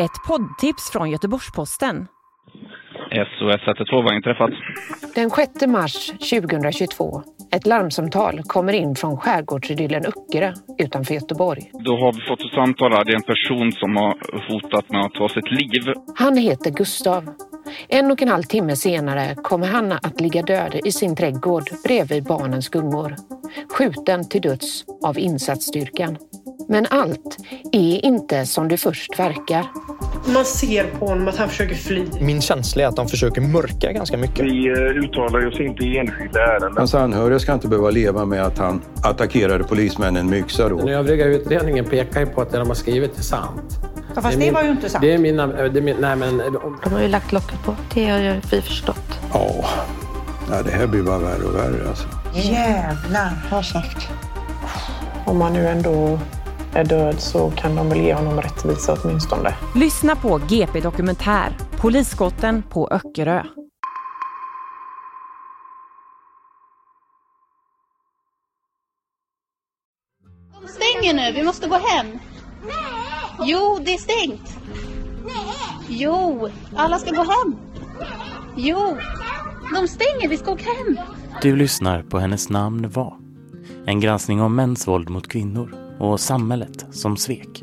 Ett poddtips från Göteborgs-Posten. SOS 112 har inträffat. Den 6 mars 2022. Ett larmsamtal kommer in från skärgårdsidyllen Öckerö utanför Göteborg. Då har vi fått ett samtal här. Det är en person som har hotat med att ta sitt liv. Han heter Gustav. En och en halv timme senare kommer han att ligga död i sin trädgård bredvid barnens gungor. Skjuten till döds av insatsstyrkan. Men allt är inte som det först verkar. Man ser på honom att han försöker fly. Min känsla är att de försöker mörka ganska mycket. Vi eh, uttalar oss inte i enskilda ärenden. Hans anhöriga ska inte behöva leva med att han attackerade polismännen med yxa då. Den övriga utredningen pekar ju på att det de har skrivit är sant. Ja, fast det, det var ju inte sant. Det är mina... Det är min, nej, men, de har ju lagt locket på. Det har ju vi förstått. Ja. ja, det här blir bara värre och värre alltså. Jävlar, har sagt. Om man nu ändå är död så kan de väl ge honom rättvisa åtminstone. Lyssna på GP Dokumentär, Polisskotten på Öckerö. De stänger nu, vi måste gå hem. Nej! Jo, det är stängt. Nej! Jo, alla ska gå hem. Jo, de stänger, vi ska åka hem. Du lyssnar på Hennes namn var. En granskning om mäns våld mot kvinnor och samhället som svek.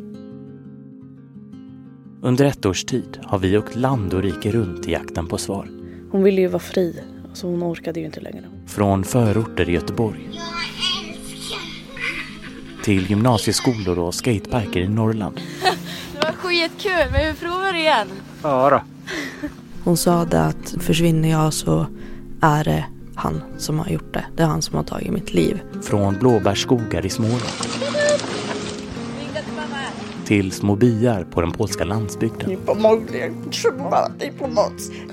Under ett års tid har vi åkt land och rike runt i jakten på svar. Hon ville ju vara fri, så hon orkade ju inte längre. Från förorter i Göteborg. Till gymnasieskolor och skateparker i Norrland. det var skitkul, men vi provar igen. Ja då. Hon sa det att försvinner jag så är det han som har gjort det. Det är han som har tagit mitt liv. Från blåbärsskogar i Småland. Till små byar på den polska landsbygden.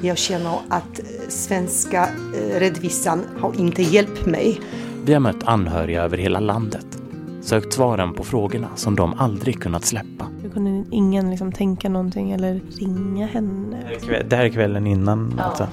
Jag känner att svenska rättvisan har inte hjälpt mig. Vi har mött anhöriga över hela landet. Sökt svaren på frågorna som de aldrig kunnat släppa. Hur kunde ingen liksom tänka någonting eller ringa henne? Det här är kvällen innan ja. alltså.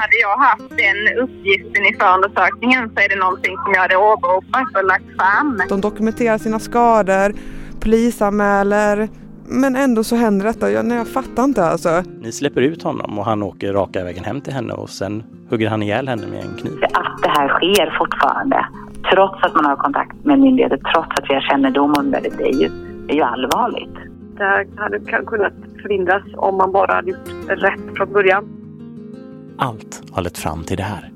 Hade jag haft den uppgiften i förundersökningen så är det någonting som jag hade åberopat och lagt fram. De dokumenterar sina skador, polisanmäler, men ändå så händer detta. Jag, nej, jag fattar inte alltså. Ni släpper ut honom och han åker raka vägen hem till henne och sen hugger han ihjäl henne med en kniv. Att det här sker fortfarande, trots att man har kontakt med myndigheter, trots att vi har kännedom om det, det är ju, det är ju allvarligt. Det här hade kunnat förhindras om man bara hade gjort rätt från början. Allt har lett fram till det här.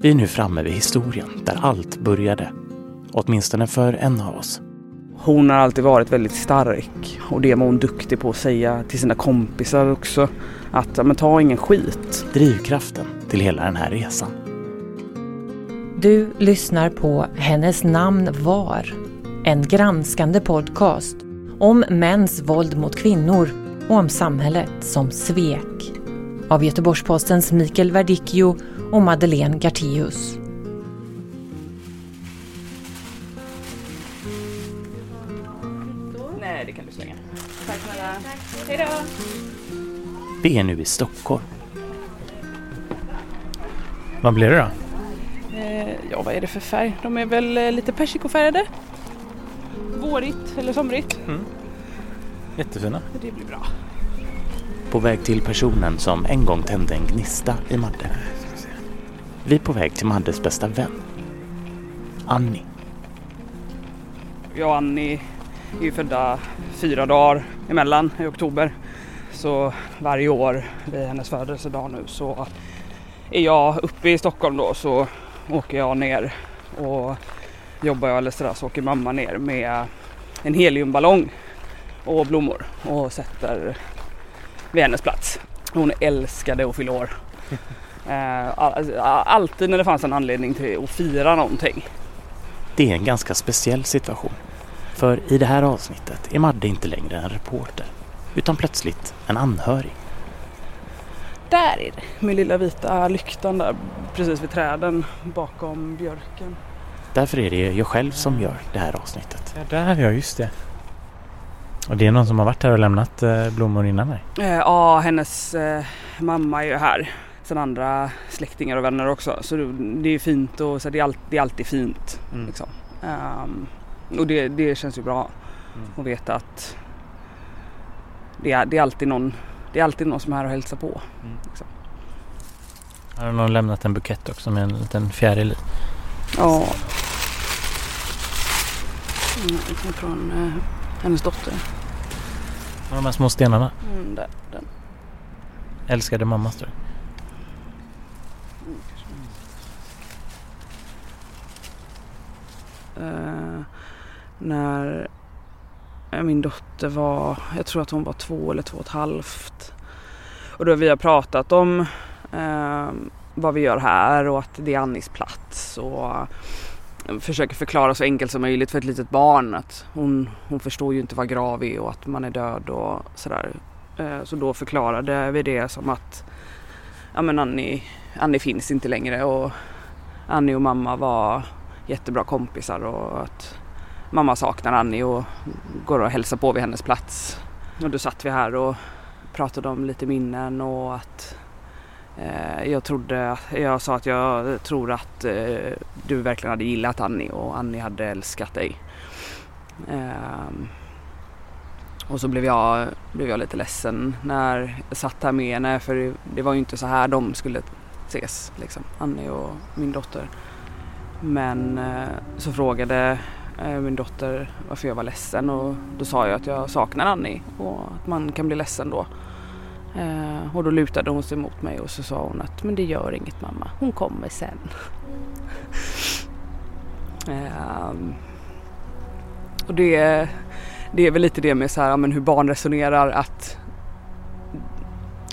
Vi är nu framme vid historien där allt började. Åtminstone för en av oss. Hon har alltid varit väldigt stark och det var hon duktig på att säga till sina kompisar också. Att men, ta ingen skit. Drivkraften till hela den här resan. Du lyssnar på Hennes namn var. En granskande podcast om mäns våld mot kvinnor och om samhället som svek. Av Göteborgs-Postens Mikael Verdicchio och Madeleine Gartéus. Nej, det kan du slänga. Tack snälla. Hej då. Vi är nu i Stockholm. Vad blir det då? Eh, ja, vad är det för färg? De är väl eh, lite persikofärgade. Vårigt eller somrigt. Mm. Jättefina. Det blir bra. På väg till personen som en gång tände en gnista i Madde. Vi är på väg till Maddes bästa vän. Annie. Jag och Annie är ju födda fyra dagar emellan i oktober. Så varje år vid hennes födelsedag nu så är jag uppe i Stockholm då så åker jag ner och jobbar jag eller så åker mamma ner med en heliumballong och blommor och sätter vid hennes plats. Hon älskade att fylla år. Alltid när det fanns en anledning till att fira någonting. Det är en ganska speciell situation. För i det här avsnittet är Madde inte längre en reporter utan plötsligt en anhörig. Där är det, med lilla vita lyktan där precis vid träden bakom björken. Därför är det jag själv som gör det här avsnittet. Ja, där, ja just det. Och det är någon som har varit här och lämnat eh, blommor innan mig? Eh, ja, hennes eh, mamma är ju här. Sen andra släktingar och vänner också. Så det är fint och så det, är all, det är alltid fint. Mm. Liksom. Um, och det, det känns ju bra mm. att veta att det är, det är alltid någon det är alltid någon som är här och hälsar på. Liksom. Har någon lämnat en bukett också med en liten fjäril i? Ja. Mm, från eh, hennes dotter. De här små stenarna? Mm, där, den. Älskade mamma står det. Eh, när eh, min dotter var, jag tror att hon var två eller två och ett halvt. Och då vi har pratat om eh, vad vi gör här och att det är Annis plats. Och försöker förklara så enkelt som möjligt för ett litet barn att hon, hon förstår ju inte vad grav är och att man är död och sådär. Eh, så då förklarade vi det som att ja men Annie, Annie finns inte längre och Annie och mamma var jättebra kompisar och att mamma saknar Annie och går och hälsar på vid hennes plats. Och då satt vi här och pratade om lite minnen och att Eh, jag trodde, jag sa att jag tror att eh, du verkligen hade gillat Annie och Annie hade älskat dig. Ehm, och så blev jag, blev jag lite ledsen när jag satt här med henne för det, var ju inte så här de skulle ses, liksom, Annie och min dotter. Men eh, så frågade min dotter varför jag var ledsen och då sa jag att jag saknar Annie och att man kan bli ledsen då. Eh, och då lutade hon sig mot mig och så sa hon att men det gör inget mamma, hon kommer sen. eh, och det, det är väl lite det med så här, men hur barn resonerar att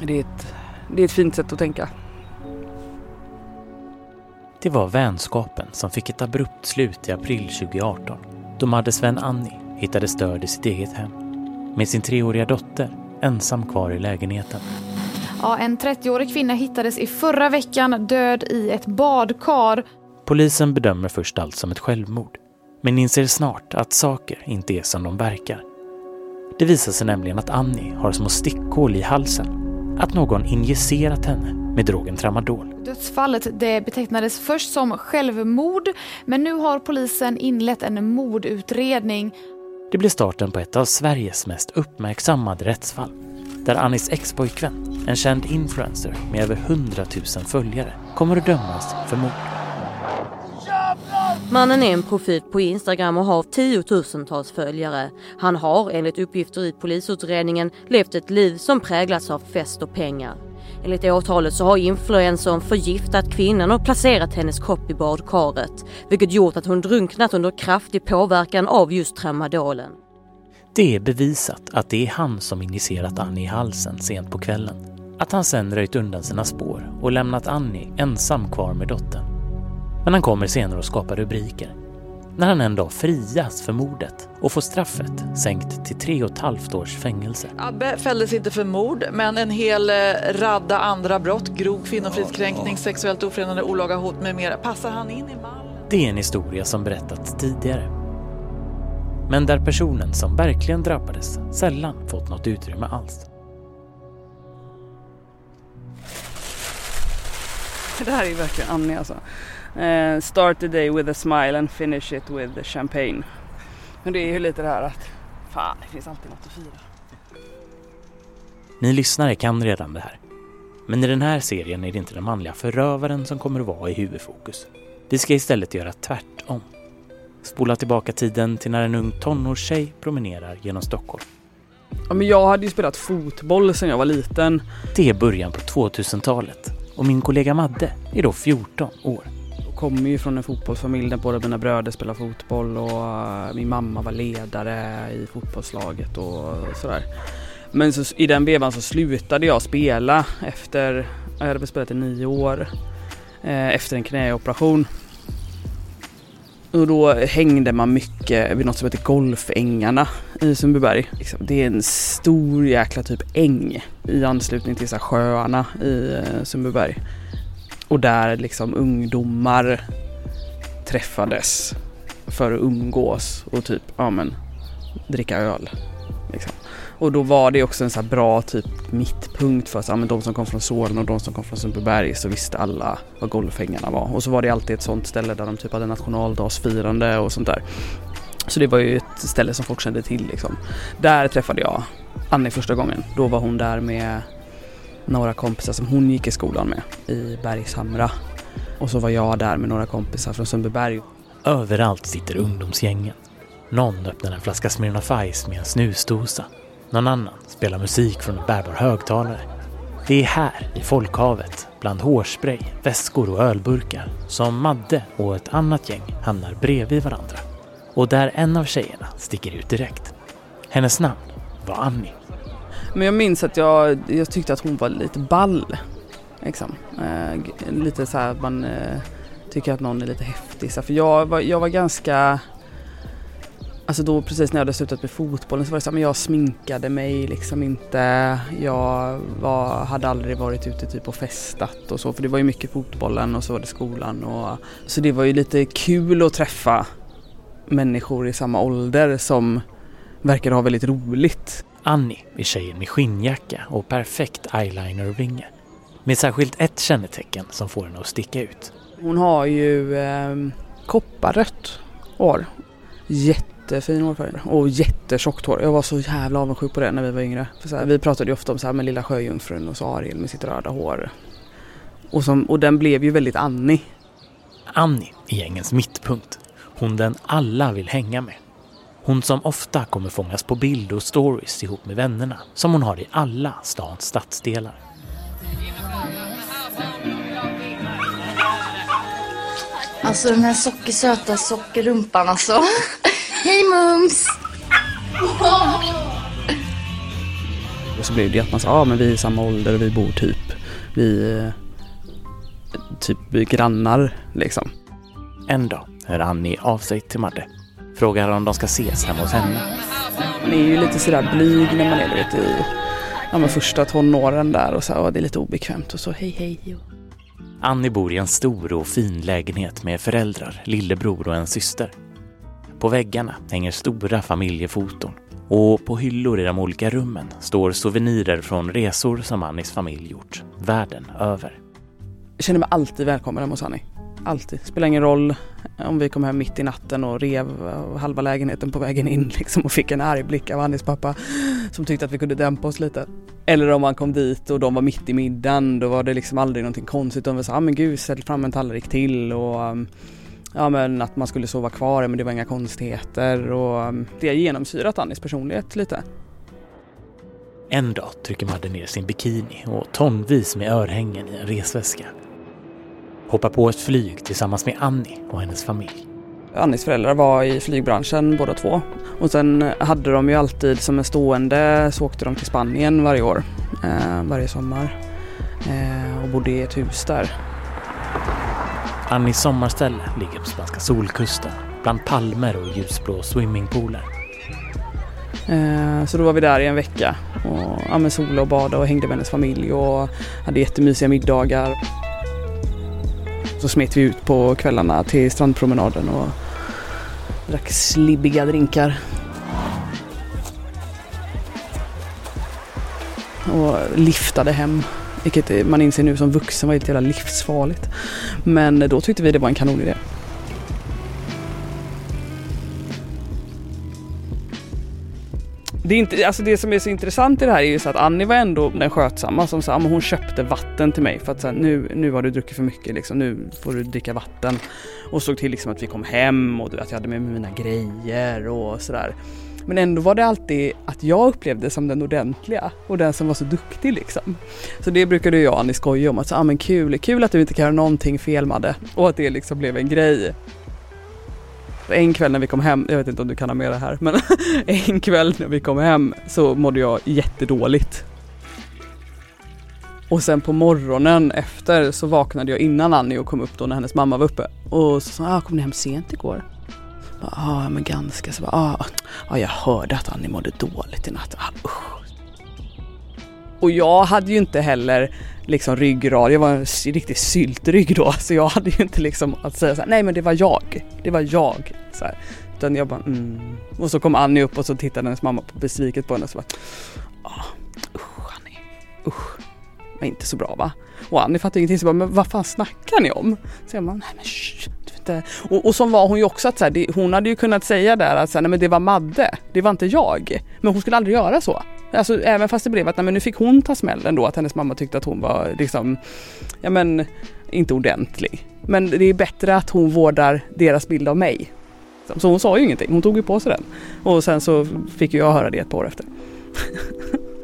det är, ett, det är ett fint sätt att tänka. Det var vänskapen som fick ett abrupt slut i april 2018 då Madde Sven-Annie hittades död i sitt eget hem med sin treåriga dotter ensam kvar i lägenheten. Ja, en 30-årig kvinna hittades i förra veckan död i ett badkar. Polisen bedömer först allt som ett självmord men inser snart att saker inte är som de verkar. Det visar sig nämligen att Annie har små stickhål i halsen. Att någon injicerat henne med drogen tramadol. Dödsfallet det betecknades först som självmord men nu har polisen inlett en mordutredning. Det blir starten på ett av Sveriges mest uppmärksammade rättsfall. Där Annis expojkvän, en känd influencer med över 100 000 följare, kommer att dömas för mord. Mannen är en profil på Instagram och har tiotusentals följare. Han har enligt uppgifter i polisutredningen levt ett liv som präglats av fest och pengar. Enligt åtalet så har influencern förgiftat kvinnan och placerat hennes kropp i badkaret. Vilket gjort att hon drunknat under kraftig påverkan av just tramadolen. Det är bevisat att det är han som injicerat Annie i halsen sent på kvällen. Att han sen röjt undan sina spår och lämnat Annie ensam kvar med dottern. Men han kommer senare att skapa rubriker. När han en dag frias för mordet och får straffet sänkt till tre och ett halvt års fängelse. Abbe fälldes inte för mord, men en hel eh, radda andra brott, grov kvinnofridskränkning, sexuellt ofredande, olaga hot med mera. Passar han in i mallen? Det är en historia som berättats tidigare. Men där personen som verkligen drabbades sällan fått något utrymme alls. Det här är verkligen Annie alltså. Uh, start the day with a smile and finish it with champagne. Men det är ju lite det här att fan, det finns alltid något att fira. Ni lyssnare kan redan det här. Men i den här serien är det inte den manliga förövaren som kommer att vara i huvudfokus. Vi ska istället göra tvärtom. Spola tillbaka tiden till när en ung tonårstjej promenerar genom Stockholm. Ja, men jag hade ju spelat fotboll sedan jag var liten. Det är början på 2000-talet och min kollega Madde är då 14 år. Jag kommer ju från en fotbollsfamilj där båda mina bröder spelar fotboll och eh, min mamma var ledare i fotbollslaget och sådär. Men så, i den vevan så slutade jag spela efter, jag hade spelat i nio år, eh, efter en knäoperation. Och då hängde man mycket vid något som heter Golfängarna i Sundbyberg. Liksom, det är en stor jäkla typ äng i anslutning till så sjöarna i eh, Sundbyberg. Och där liksom ungdomar träffades för att umgås och typ, ja men, dricka öl. Liksom. Och då var det också en så bra typ mittpunkt för ja, men de som kom från Solna och de som kom från Sundbyberg så visste alla vad Golfängarna var. Och så var det alltid ett sånt ställe där de typ hade nationaldagsfirande och sånt där. Så det var ju ett ställe som folk kände till liksom. Där träffade jag Annie första gången. Då var hon där med några kompisar som hon gick i skolan med i Bergshamra. Och så var jag där med några kompisar från Sundbyberg. Överallt sitter ungdomsgängen. Någon öppnar en flaska Smirnoff Ice med en snusdosa. Någon annan spelar musik från en bärbar högtalare. Det är här, i folkhavet, bland hårspray, väskor och ölburkar, som Madde och ett annat gäng hamnar bredvid varandra. Och där en av tjejerna sticker ut direkt. Hennes namn var Annie. Men jag minns att jag, jag tyckte att hon var lite ball. Liksom. Eh, lite så här att man eh, tycker att någon är lite häftig. Så, för jag var, jag var ganska... Alltså då precis när jag hade slutat med fotbollen så var det så här, men jag sminkade mig liksom inte. Jag var, hade aldrig varit ute typ och festat och så för det var ju mycket fotbollen och så var det skolan. Och, så det var ju lite kul att träffa människor i samma ålder som verkade ha väldigt roligt. Annie är tjejen med skinnjacka och perfekt eyeliner och vinge. Med särskilt ett kännetecken som får henne att sticka ut. Hon har ju eh, kopparrött hår. Jättefin hårfärg och jättetjockt hår. Jag var så jävla avundsjuk på det när vi var yngre. För så här, vi pratade ju ofta om så här med lilla sjöjungfrun och så Ariel med sitt röda hår. Och, som, och den blev ju väldigt Annie. Annie är gängens mittpunkt. Hon den alla vill hänga med. Hon som ofta kommer fångas på bild och stories ihop med vännerna som hon har i alla stans stadsdelar. Alltså den här sockersöta sockerrumpan alltså. Hej mums! Och så blev det att man sa, ja ah, men vi är i samma ålder och vi bor typ, vi eh, typ grannar liksom. En dag hör Annie av sig till Madde. Frågar om de ska ses hemma hos henne. Man är ju lite sådär blyg när man är vet, i ja, men första tonåren där och så och det är lite obekvämt och så hej hej. Annie bor i en stor och fin lägenhet med föräldrar, lillebror och en syster. På väggarna hänger stora familjefoton och på hyllor i de olika rummen står souvenirer från resor som Annies familj gjort världen över. Jag känner mig alltid välkommen hemma hos Annie. Alltid. Spelar ingen roll om vi kom hem mitt i natten och rev halva lägenheten på vägen in liksom och fick en arg blick av Annis pappa som tyckte att vi kunde dämpa oss lite. Eller om man kom dit och de var mitt i middagen, då var det liksom aldrig någonting konstigt. De var så, ah, men gud, ställ fram en tallrik till och um, ja men att man skulle sova kvar men det var inga konstigheter och um, det har genomsyrat Annis personlighet lite. En dag trycker Madde ner sin bikini och tonvis med örhängen i en resväska hoppar på ett flyg tillsammans med Annie och hennes familj. Annis föräldrar var i flygbranschen båda två. Och sen hade de ju alltid som en stående så åkte de till Spanien varje år, eh, varje sommar. Eh, och bodde i ett hus där. Annis sommarställe ligger på spanska solkusten bland palmer och ljusblå swimmingpooler. Eh, så då var vi där i en vecka och ja, men sola och bada och hängde med hennes familj och hade jättemysiga middagar. Så smet vi ut på kvällarna till strandpromenaden och drack slibbiga drinkar. Och liftade hem. Vilket man inser nu som vuxen var helt jävla livsfarligt. Men då tyckte vi det var en kanonidé. Det, är inte, alltså det som är så intressant i det här är ju så att Annie var ändå den skötsamma som sa, ah, men hon köpte vatten till mig för att så här, nu, nu har du druckit för mycket liksom, nu får du dricka vatten. Och såg till liksom att vi kom hem och att jag hade med mig mina grejer och sådär. Men ändå var det alltid att jag upplevde som den ordentliga och den som var så duktig liksom. Så det brukade jag och Annie skoja om att så, ah, men kul, kul att du inte kan göra någonting fel Madde. Och att det liksom blev en grej. En kväll när vi kom hem, jag vet inte om du kan ha med det här, men en kväll när vi kom hem så mådde jag jättedåligt. Och sen på morgonen efter så vaknade jag innan Annie och kom upp då när hennes mamma var uppe. Och så sa ah, kom ni hem sent igår? Ah, ja, ah, men ganska. Så bara, ah, ah, jag hörde att Annie mådde dåligt i natt. Ah, och jag hade ju inte heller liksom ryggrad, jag var en riktig syltrygg då så jag hade ju inte liksom att säga såhär, nej men det var jag, det var jag. Så här. Utan jag bara mm. Och så kom Annie upp och så tittade hennes mamma på besviket på henne och så bara, ah, usch Annie, usch, var inte så bra va? Och Annie fattade ingenting så bara, men vad fan snackar ni om? Så jag bara, nej men shh, och, och som var hon ju också att så här, det, hon hade ju kunnat säga där att så här, nej men det var Madde, det var inte jag. Men hon skulle aldrig göra så. Alltså även fast det blev att nej, men nu fick hon ta smällen då att hennes mamma tyckte att hon var liksom, ja men inte ordentlig. Men det är bättre att hon vårdar deras bild av mig. Så hon sa ju ingenting, hon tog ju på sig den. Och sen så fick jag höra det ett par år efter.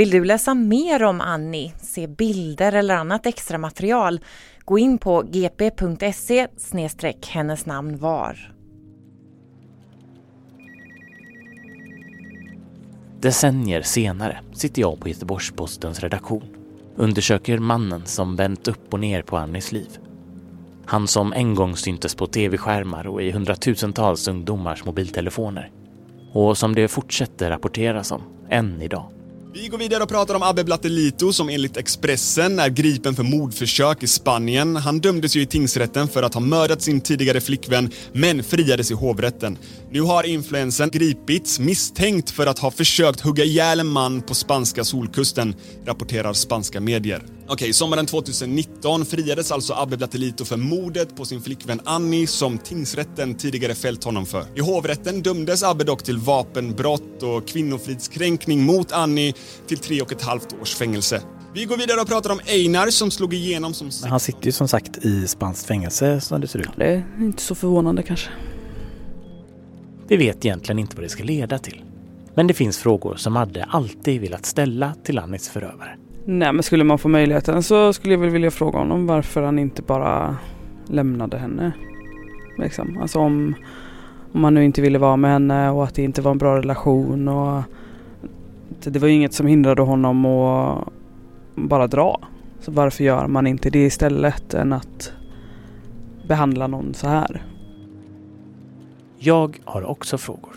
Vill du läsa mer om Annie, se bilder eller annat extra material? Gå in på gp.se hennes namn var. Decennier senare sitter jag på Göteborgs-Postens redaktion. Undersöker mannen som vänt upp och ner på Annies liv. Han som en gång syntes på tv-skärmar och i hundratusentals ungdomars mobiltelefoner. Och som det fortsätter rapporteras om, än idag. Vi går vidare och pratar om Abbe Blattelito som enligt Expressen är gripen för mordförsök i Spanien. Han dömdes ju i tingsrätten för att ha mördat sin tidigare flickvän men friades i hovrätten. Nu har influensen gripits misstänkt för att ha försökt hugga ihjäl en man på spanska solkusten, rapporterar spanska medier. Okej, sommaren 2019 friades alltså Abbe Blattelito för mordet på sin flickvän Annie som tingsrätten tidigare fällt honom för. I hovrätten dömdes Abbe dock till vapenbrott och kvinnofridskränkning mot Annie till tre och ett halvt års fängelse. Vi går vidare och pratar om Einar som slog igenom som... Men han sitter ju som sagt i spanskt fängelse som det ser ut. Det är inte så förvånande kanske. Vi vet egentligen inte vad det ska leda till. Men det finns frågor som Adde alltid velat ställa till Annis förövare. Nej men skulle man få möjligheten så skulle jag väl vilja fråga honom varför han inte bara lämnade henne. Liksom. Alltså om, om han nu inte ville vara med henne och att det inte var en bra relation och det var ju inget som hindrade honom att bara dra. Så varför gör man inte det istället än att behandla någon så här? Jag har också frågor.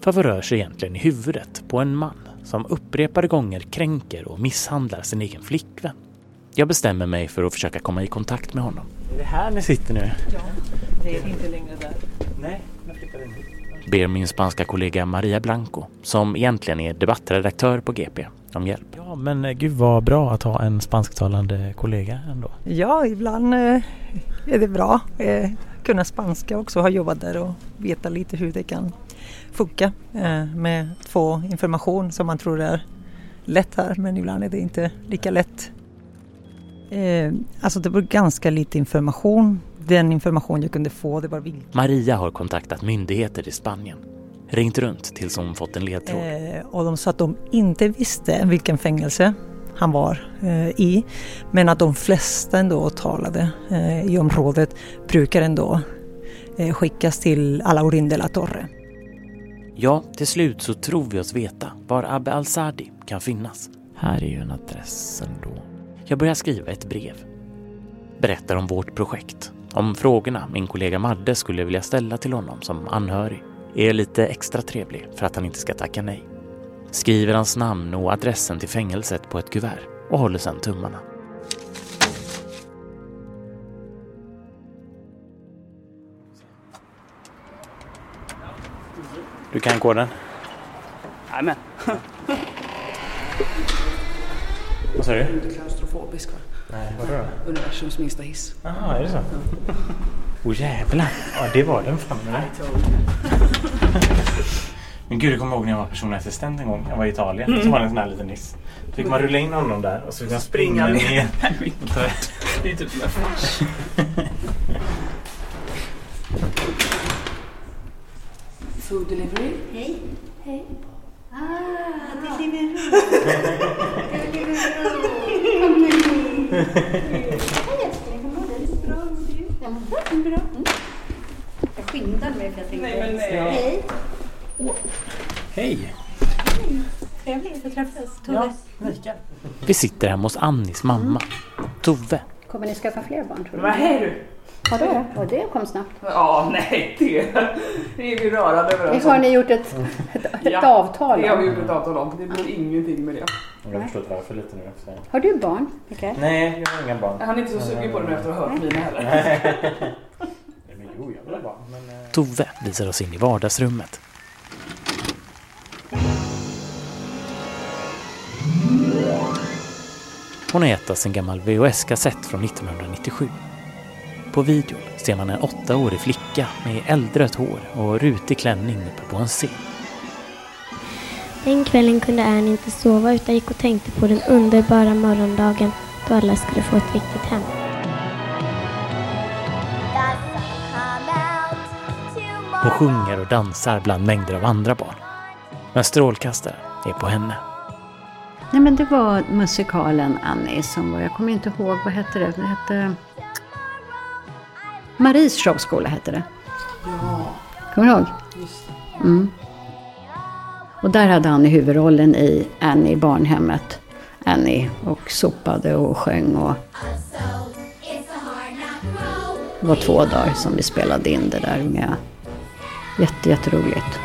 För vad rör sig egentligen i huvudet på en man som upprepade gånger kränker och misshandlar sin egen flickvän? Jag bestämmer mig för att försöka komma i kontakt med honom. Är det här ni sitter nu? Ja, det är inte längre där. Nej, jag flyttar in. Ber min spanska kollega Maria Blanco, som egentligen är debattredaktör på GP, om hjälp. Ja, men eh, gud vad bra att ha en spansktalande kollega ändå. Ja, ibland eh, är det bra. Eh, kunna spanska också, ha jobbat där och veta lite hur det kan funka eh, med få information som man tror är lätt här men ibland är det inte lika lätt. Eh, alltså det var ganska lite information. Den information jag kunde få det var vilken. Maria har kontaktat myndigheter i Spanien. Ringt runt tills hon fått en ledtråd. Eh, och de sa att de inte visste vilken fängelse han var eh, i. Men att de flesta ändå talade eh, i området brukar ändå eh, skickas till Alaurin de la Torre. Ja, till slut så tror vi oss veta var Abbe Al-Sadi kan finnas. Här är ju en adress ändå. Jag börjar skriva ett brev. Berättar om vårt projekt. Om frågorna min kollega Madde skulle vilja ställa till honom som anhörig. Är lite extra trevlig för att han inte ska tacka nej. Skriver hans namn och adressen till fängelset på ett kuvert och håller sedan tummarna. Du kan koden? Jajamän. Vad sa du? Inte klaustrofobisk va? Nej, vadå då? Universums minsta hiss. Jaha, är det så? Åh oh, jävlar! Ja, det var den fan eller? Men gud, jag kommer ihåg när jag var personlig assistent en gång. Jag var i Italien. Mm. Så var det en sån här liten hiss. Då fick man rulla in honom där och så fick man springa ner. Det är typ som en fars. Food delivery. Hej. Hej. Ah, Deliveroo. Deliveroo. Kom med Hej älskling, hur mår du? Bra, hur mår du? Jag mår bra. bra. Mm. Jag skyndade mig för jag tänkte... Nej, men nej. Hej. Hej! Trevligt att träffas. Tove. Mikael. Vi sitter hemma hos Annis mamma, Tove. Kommer ni skaffa fler barn tror du? Vad är du? Vadå? Och det kom snabbt. Ja, nej, det, det är vi rörande överens Det har ni gjort ett, ett, ett avtal Det har vi om. gjort ett avtal om. Det blir ingenting med det. Jag har förstått varför lite nu. Har du barn, Mikael? Nej, jag har inga barn. Han är inte så sugen på det nu efter att ha hört mina heller. Nej. Men jo, jag vill ha barn. Men, eh, Tove visar oss in i vardagsrummet. Hon har gett oss en gammal VHS-kassett från 1997. På videon ser man en åttaårig flicka med äldrött hår och rutig klänning uppe på en scen. Den kvällen kunde Annie inte sova utan gick och tänkte på den underbara morgondagen då alla skulle få ett riktigt hem. Hon sjunger och dansar bland mängder av andra barn. Men strålkastaren är på henne. Nej men det var musikalen Annie som var, jag kommer inte ihåg, vad hette det? Det hette... Maries showskola hette det. Ja. Kommer du ihåg? Just det. Mm. Och där hade han i huvudrollen i Annie barnhemmet. Annie och sopade och sjöng och... Det var två dagar som vi spelade in det där med. Jätte, jätteroligt.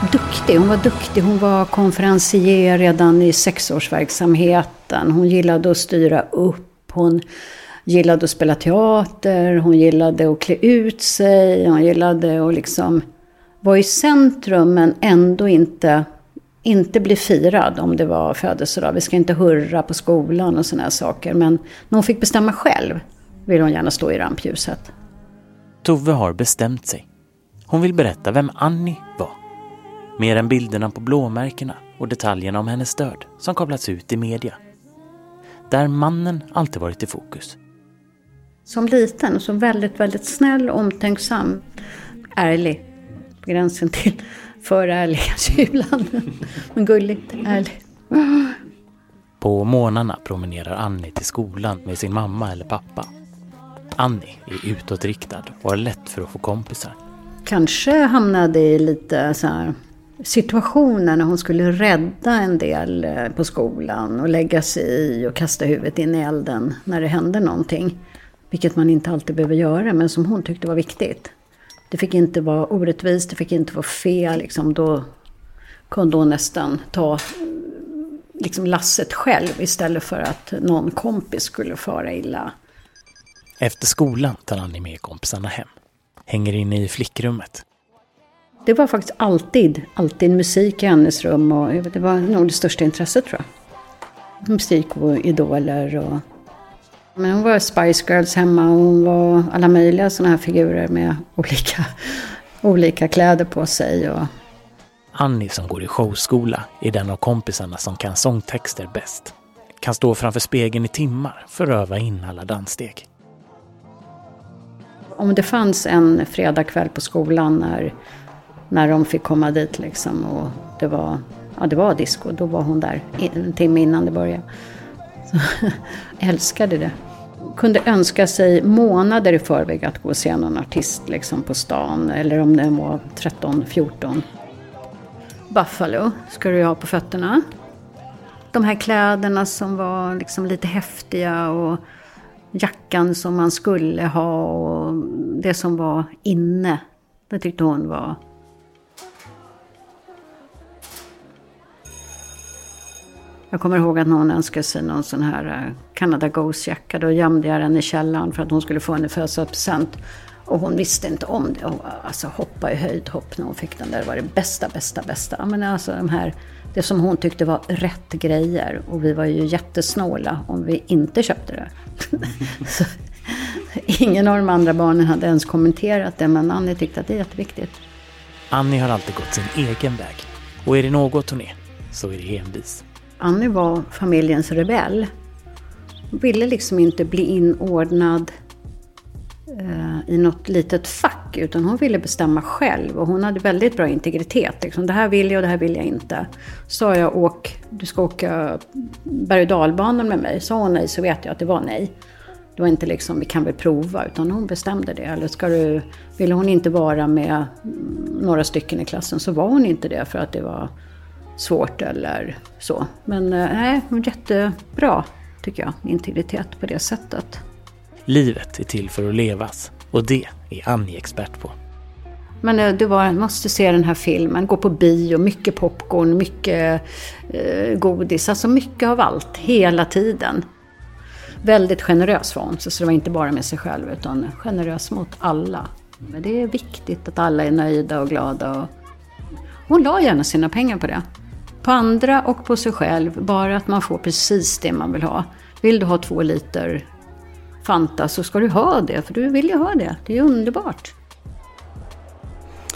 Duktig, hon var duktig. Hon var konferencier redan i sexårsverksamheten. Hon gillade att styra upp. Hon gillade att spela teater. Hon gillade att klä ut sig. Hon gillade att liksom vara i centrum men ändå inte, inte bli firad om det var födelsedag. Vi ska inte hurra på skolan och sådana saker. Men när hon fick bestämma själv vill hon gärna stå i rampljuset. Tove har bestämt sig. Hon vill berätta vem Annie var. Mer än bilderna på blåmärkena och detaljerna om hennes död som kablats ut i media. Där mannen alltid varit i fokus. Som liten, så väldigt, väldigt snäll, omtänksam, ärlig. På gränsen till för ärlig kanske ibland. Men gulligt, ärlig. På morgnarna promenerar Annie till skolan med sin mamma eller pappa. Annie är utåtriktad och har lätt för att få kompisar. Kanske hamnade i lite så här situationer när hon skulle rädda en del eh, på skolan och lägga sig i och kasta huvudet in i elden när det hände någonting. Vilket man inte alltid behöver göra, men som hon tyckte var viktigt. Det fick inte vara orättvist, det fick inte vara fel. Liksom, då kunde hon nästan ta liksom, lasset själv istället för att någon kompis skulle fara illa. Efter skolan tar Annie med kompisarna hem. Hänger inne i flickrummet. Det var faktiskt alltid, alltid musik i hennes rum och det var nog det största intresset tror jag. Musik och idoler och... Men hon var Spice Girls hemma och hon var alla möjliga sådana här figurer med olika, olika kläder på sig och... Annie som går i showskola är den av kompisarna som kan sångtexter bäst. Kan stå framför spegeln i timmar för att öva in alla danssteg. Om det fanns en fredagkväll på skolan när när de fick komma dit liksom och det var, ja, det var disco. Då var hon där en timme innan det började. Så, älskade det. Kunde önska sig månader i förväg att gå och se någon artist liksom på stan. Eller om den var 13-14. Buffalo ska du ha på fötterna. De här kläderna som var liksom lite häftiga och jackan som man skulle ha och det som var inne. Det tyckte hon var Jag kommer ihåg att någon önskade sig någon sån här eh, Canada Goose-jacka. Då gömde jag den i källaren för att hon skulle få en i födelsedagspresent. Och hon visste inte om det. Och alltså hoppa i höjdhopp när hon fick den där. Det var det bästa, bästa, bästa. Men alltså de här, det som hon tyckte var rätt grejer. Och vi var ju jättesnåla om vi inte köpte det. Så, ingen av de andra barnen hade ens kommenterat det. Men Annie tyckte att det är jätteviktigt. Annie har alltid gått sin egen väg. Och är det något hon är, så är det envis. Annie var familjens rebell. Hon ville liksom inte bli inordnad eh, i något litet fack, utan hon ville bestämma själv. Och hon hade väldigt bra integritet. Liksom, det här vill jag och det här vill jag inte. Sa jag åk, du ska åka berg och dalbanan med mig, sa hon nej så vet jag att det var nej. Det var inte liksom, vi kan väl prova, utan hon bestämde det. Eller ska du, ville hon inte vara med mm, några stycken i klassen så var hon inte det för att det var svårt eller så. Men eh, nej, jättebra tycker jag, integritet på det sättet. Livet är till för att levas och det är Annie expert på. Men eh, det var, måste se den här filmen, gå på bio, mycket popcorn, mycket eh, godis, alltså mycket av allt, hela tiden. Väldigt generös var hon, så det var inte bara med sig själv utan generös mot alla. Men det är viktigt att alla är nöjda och glada. Och hon la gärna sina pengar på det på andra och på sig själv. Bara att man får precis det man vill ha. Vill du ha två liter Fanta så ska du ha det, för du vill ju ha det. Det är underbart.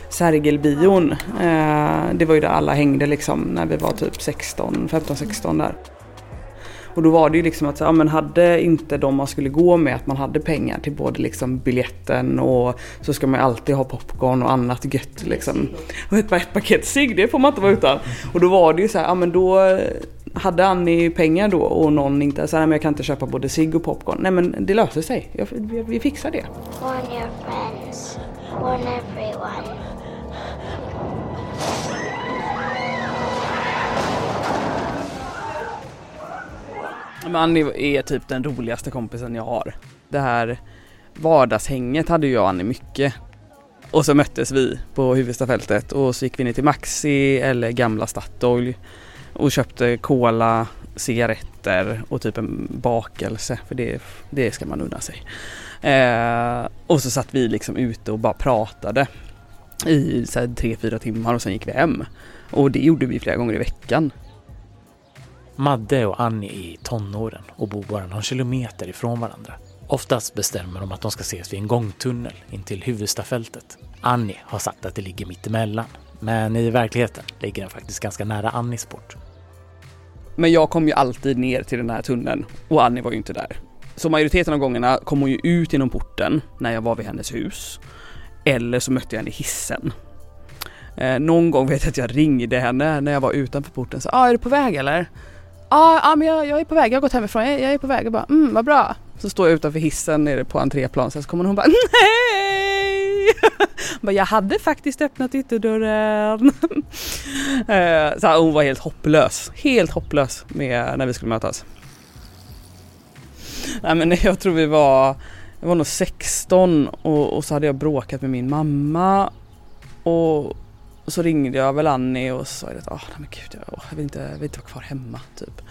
Sergelbion, eh, det var ju där alla hängde liksom när vi var typ 16, 15-16 där. Och då var det ju liksom att, ja men hade inte de man skulle gå med att man hade pengar till både liksom biljetten och så ska man ju alltid ha popcorn och annat gött liksom. Och ett, ett paket cigg, det får man inte vara utan. Och då var det ju så här, ja men då eh, hade Annie pengar då och någon inte så här, men jag kan inte köpa både cigg och popcorn. Nej men det löser sig, jag, vi, vi fixar det. Warn your friends. Warn everyone. Men Annie är typ den roligaste kompisen jag har. Det här vardagshänget hade jag och Annie mycket. Och så möttes vi på Huvudstafältet och så gick vi ner till Maxi eller gamla Statoil och köpte cola, cigaretter och typ en bakelse för det, det ska man unna sig. Eh, och så satt vi liksom ute och bara pratade i så här, tre, fyra timmar och sen gick vi hem. Och det gjorde vi flera gånger i veckan. Madde och Annie är i tonåren och bor bara någon kilometer ifrån varandra. Oftast bestämmer de att de ska ses vid en gångtunnel in till Huvudstafältet. Annie har sagt att det ligger mitt emellan, men i verkligheten ligger den faktiskt ganska nära Annies port. Men jag kom ju alltid ner till den här tunneln och Annie var ju inte där. Så majoriteten av gångerna kom hon ju ut genom porten när jag var vid hennes hus. Eller så mötte jag henne i hissen. Eh, någon gång vet jag att jag ringde henne när jag var utanför porten. Så, ah, är du på väg eller? Ja, ah, ah, men jag, jag, är på väg. Jag har gått hemifrån. Jag, jag är på väg. Jag bara, mm, vad bra. Så står jag utanför hissen nere på entréplan. Sen så kommer hon bara, nej! bara, jag hade faktiskt öppnat ytterdörren. eh, så hon var helt hopplös. Helt hopplös med när vi skulle mötas. Nej men jag tror vi var, jag var nog 16 och, och så hade jag bråkat med min mamma. Och och så ringde jag väl Annie och sa att oh, men gud, jag, jag, vill inte, jag vill inte vara kvar hemma. Typ.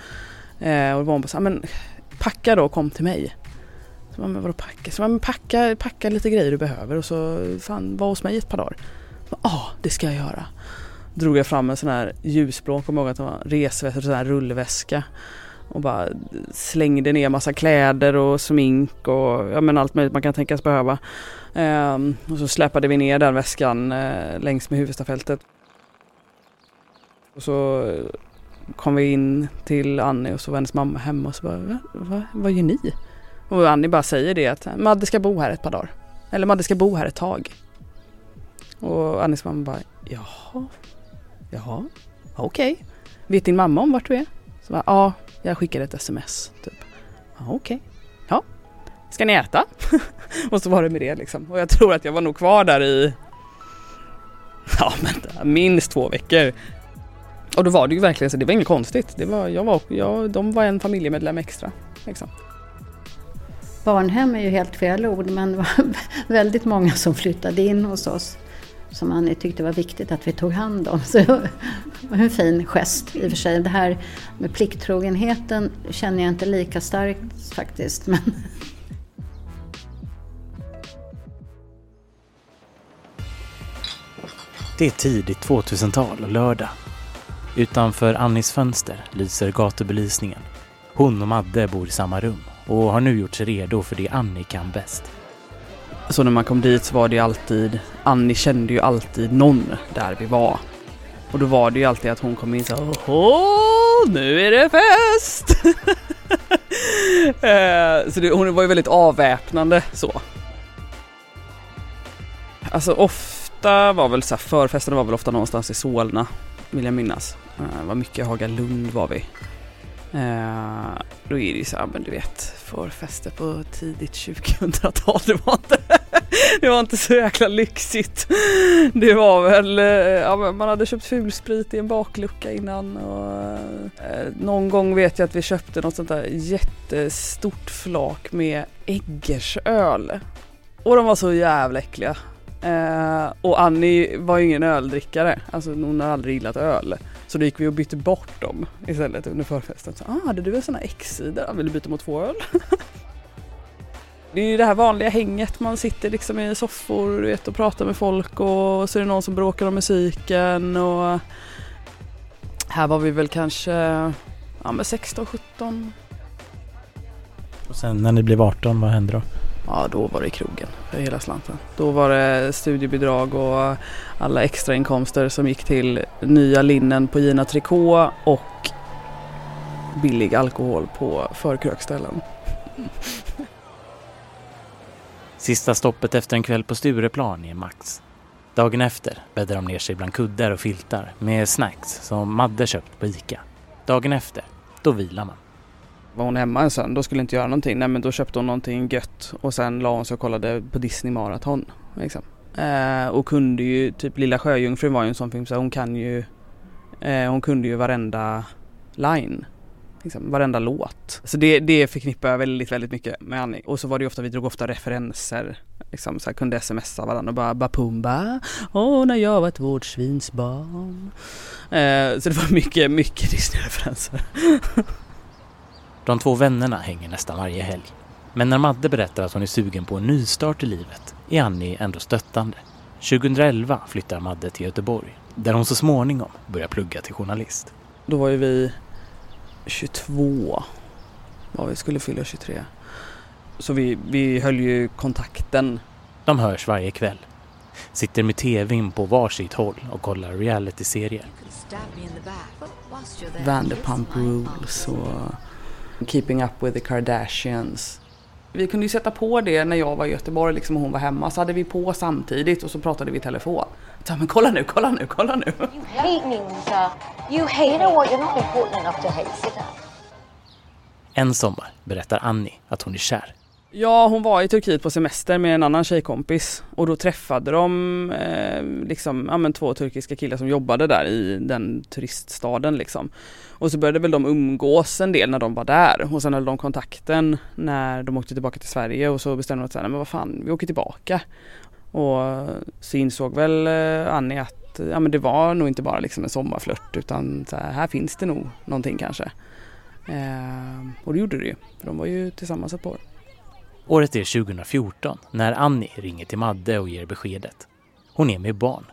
Eh, och då var hon bara så men packa då och kom till mig. Så man, men vadå packa? Så man, men packa, packa lite grejer du behöver och så fan var hos mig ett par dagar. Ja, ah, det ska jag göra. Drog jag fram en sån här ljusblå, kommer ihåg att det var resväska, sån här rullväska. Och bara slängde ner massa kläder och smink och ja, men allt möjligt man kan tänkas behöva. Ehm, och så släpade vi ner den väskan eh, längs med huvudstafältet. Och så eh, kom vi in till Annie och så var hennes mamma hemma och så bara, va, va, vad gör ni? Och Annie bara säger det att Madde ska bo här ett par dagar. Eller Madde ska bo här ett tag. Och Annies mamma bara, jaha, jaha, okej. Okay. Vet din mamma om vart du är? Så bara, ja, jag skickade ett sms. Typ. Ja, okej. Okay. Ska ni äta? och så var det med det liksom. Och jag tror att jag var nog kvar där i ja, men minst två veckor. Och då var det ju verkligen så, det var inget konstigt. Det var, jag var, jag, de var en familjemedlem extra. Liksom. Barnhem är ju helt fel ord, men det var väldigt många som flyttade in hos oss som Annie tyckte var viktigt att vi tog hand om. Så det var en fin gest i och för sig. Det här med plikttrogenheten känner jag inte lika starkt faktiskt. Men Det är tidigt 2000-tal och lördag. Utanför Annis fönster lyser gatubelysningen. Hon och Madde bor i samma rum och har nu gjort sig redo för det Annie kan bäst. Så när man kom dit så var det ju alltid, Annie kände ju alltid någon där vi var. Och då var det ju alltid att hon kom in så Åh, nu är det fest! Eh, så det, hon var ju väldigt avväpnande så. Alltså off ofta var väl så här, förfesterna var väl ofta någonstans i Solna, vill jag minnas. Uh, det var mycket Hagalund var vi. Uh, då är det ju så här, men du vet, förfester på tidigt 2000-tal, det var inte, det var inte så jäkla lyxigt. Det var väl, eh, ja, man hade köpt fulsprit i en baklucka innan och eh, någon gång vet jag att vi köpte något sånt där jättestort flak med Eggersöl. Och de var så jävla äckliga. Eh, och Annie var ju ingen öldrickare, alltså hon har aldrig gillat öl. Så då gick vi och bytte bort dem istället under förfesten. Så, ah, hade du en sån här X-sida? Vill du byta mot två öl? det är ju det här vanliga hänget, man sitter liksom i soffor du vet, och pratar med folk och så är det någon som bråkar om musiken och Här var vi väl kanske ja, 16, 17. Och sen när ni blev 18, vad hände då? Ja, då var det krogen för hela slanten. Då var det studiebidrag och alla extrainkomster som gick till nya linnen på Gina Tricot och billig alkohol på förkrökställen. Sista stoppet efter en kväll på Stureplan är Max. Dagen efter bäddar de ner sig bland kuddar och filtar med snacks som Madde köpt på Ica. Dagen efter, då vilar man. Var hon hemma en söndag skulle inte göra någonting, nej men då köpte hon någonting gött och sen la hon sig och kollade på Disney Marathon. Liksom. Eh, och kunde ju, typ Lilla Sjöjungfrun var ju en sån film så hon kan ju, eh, hon kunde ju varenda line. Liksom, varenda låt. Så det, det förknippar jag väldigt, väldigt mycket med Annie. Och så var det ju ofta, vi drog ofta referenser. Liksom så här, kunde smsa varandra och bara Bapumba. Åh, när jag var ett vårdsvinsbarn. Eh, så det var mycket, mycket Disney-referenser. De två vännerna hänger nästan varje helg. Men när Madde berättar att hon är sugen på en nystart i livet är Annie ändå stöttande. 2011 flyttar Madde till Göteborg där hon så småningom börjar plugga till journalist. Då var ju vi 22 var vi skulle fylla 23. Så vi, vi höll ju kontakten. De hörs varje kväll. Sitter med tvn på varsitt håll och kollar realityserier. Vanderpump Rules och Keeping Up With The Kardashians. Vi kunde ju sätta på det när jag var i Göteborg liksom, och hon var hemma. Så hade vi på samtidigt och så pratade vi i telefon. Så, men kolla nu, kolla nu, kolla nu. You hate Ninja. You hate her. Well, you're not important enough to hate. Sit down. En sommar berättar Annie att hon är kär. Ja, hon var i Turkiet på semester med en annan tjejkompis och då träffade de eh, liksom, ja, men två turkiska killar som jobbade där i den turiststaden liksom. Och så började väl de umgås en del när de var där och sen höll de kontakten när de åkte tillbaka till Sverige och så bestämde de att säga, men vad fan, vi åker tillbaka. Och så insåg väl eh, Annie att ja, men det var nog inte bara liksom en sommarflört utan så här, här finns det nog någonting kanske. Eh, och det gjorde det ju, för de var ju tillsammans ett par år. Året är 2014 när Annie ringer till Madde och ger beskedet. Hon är med barn.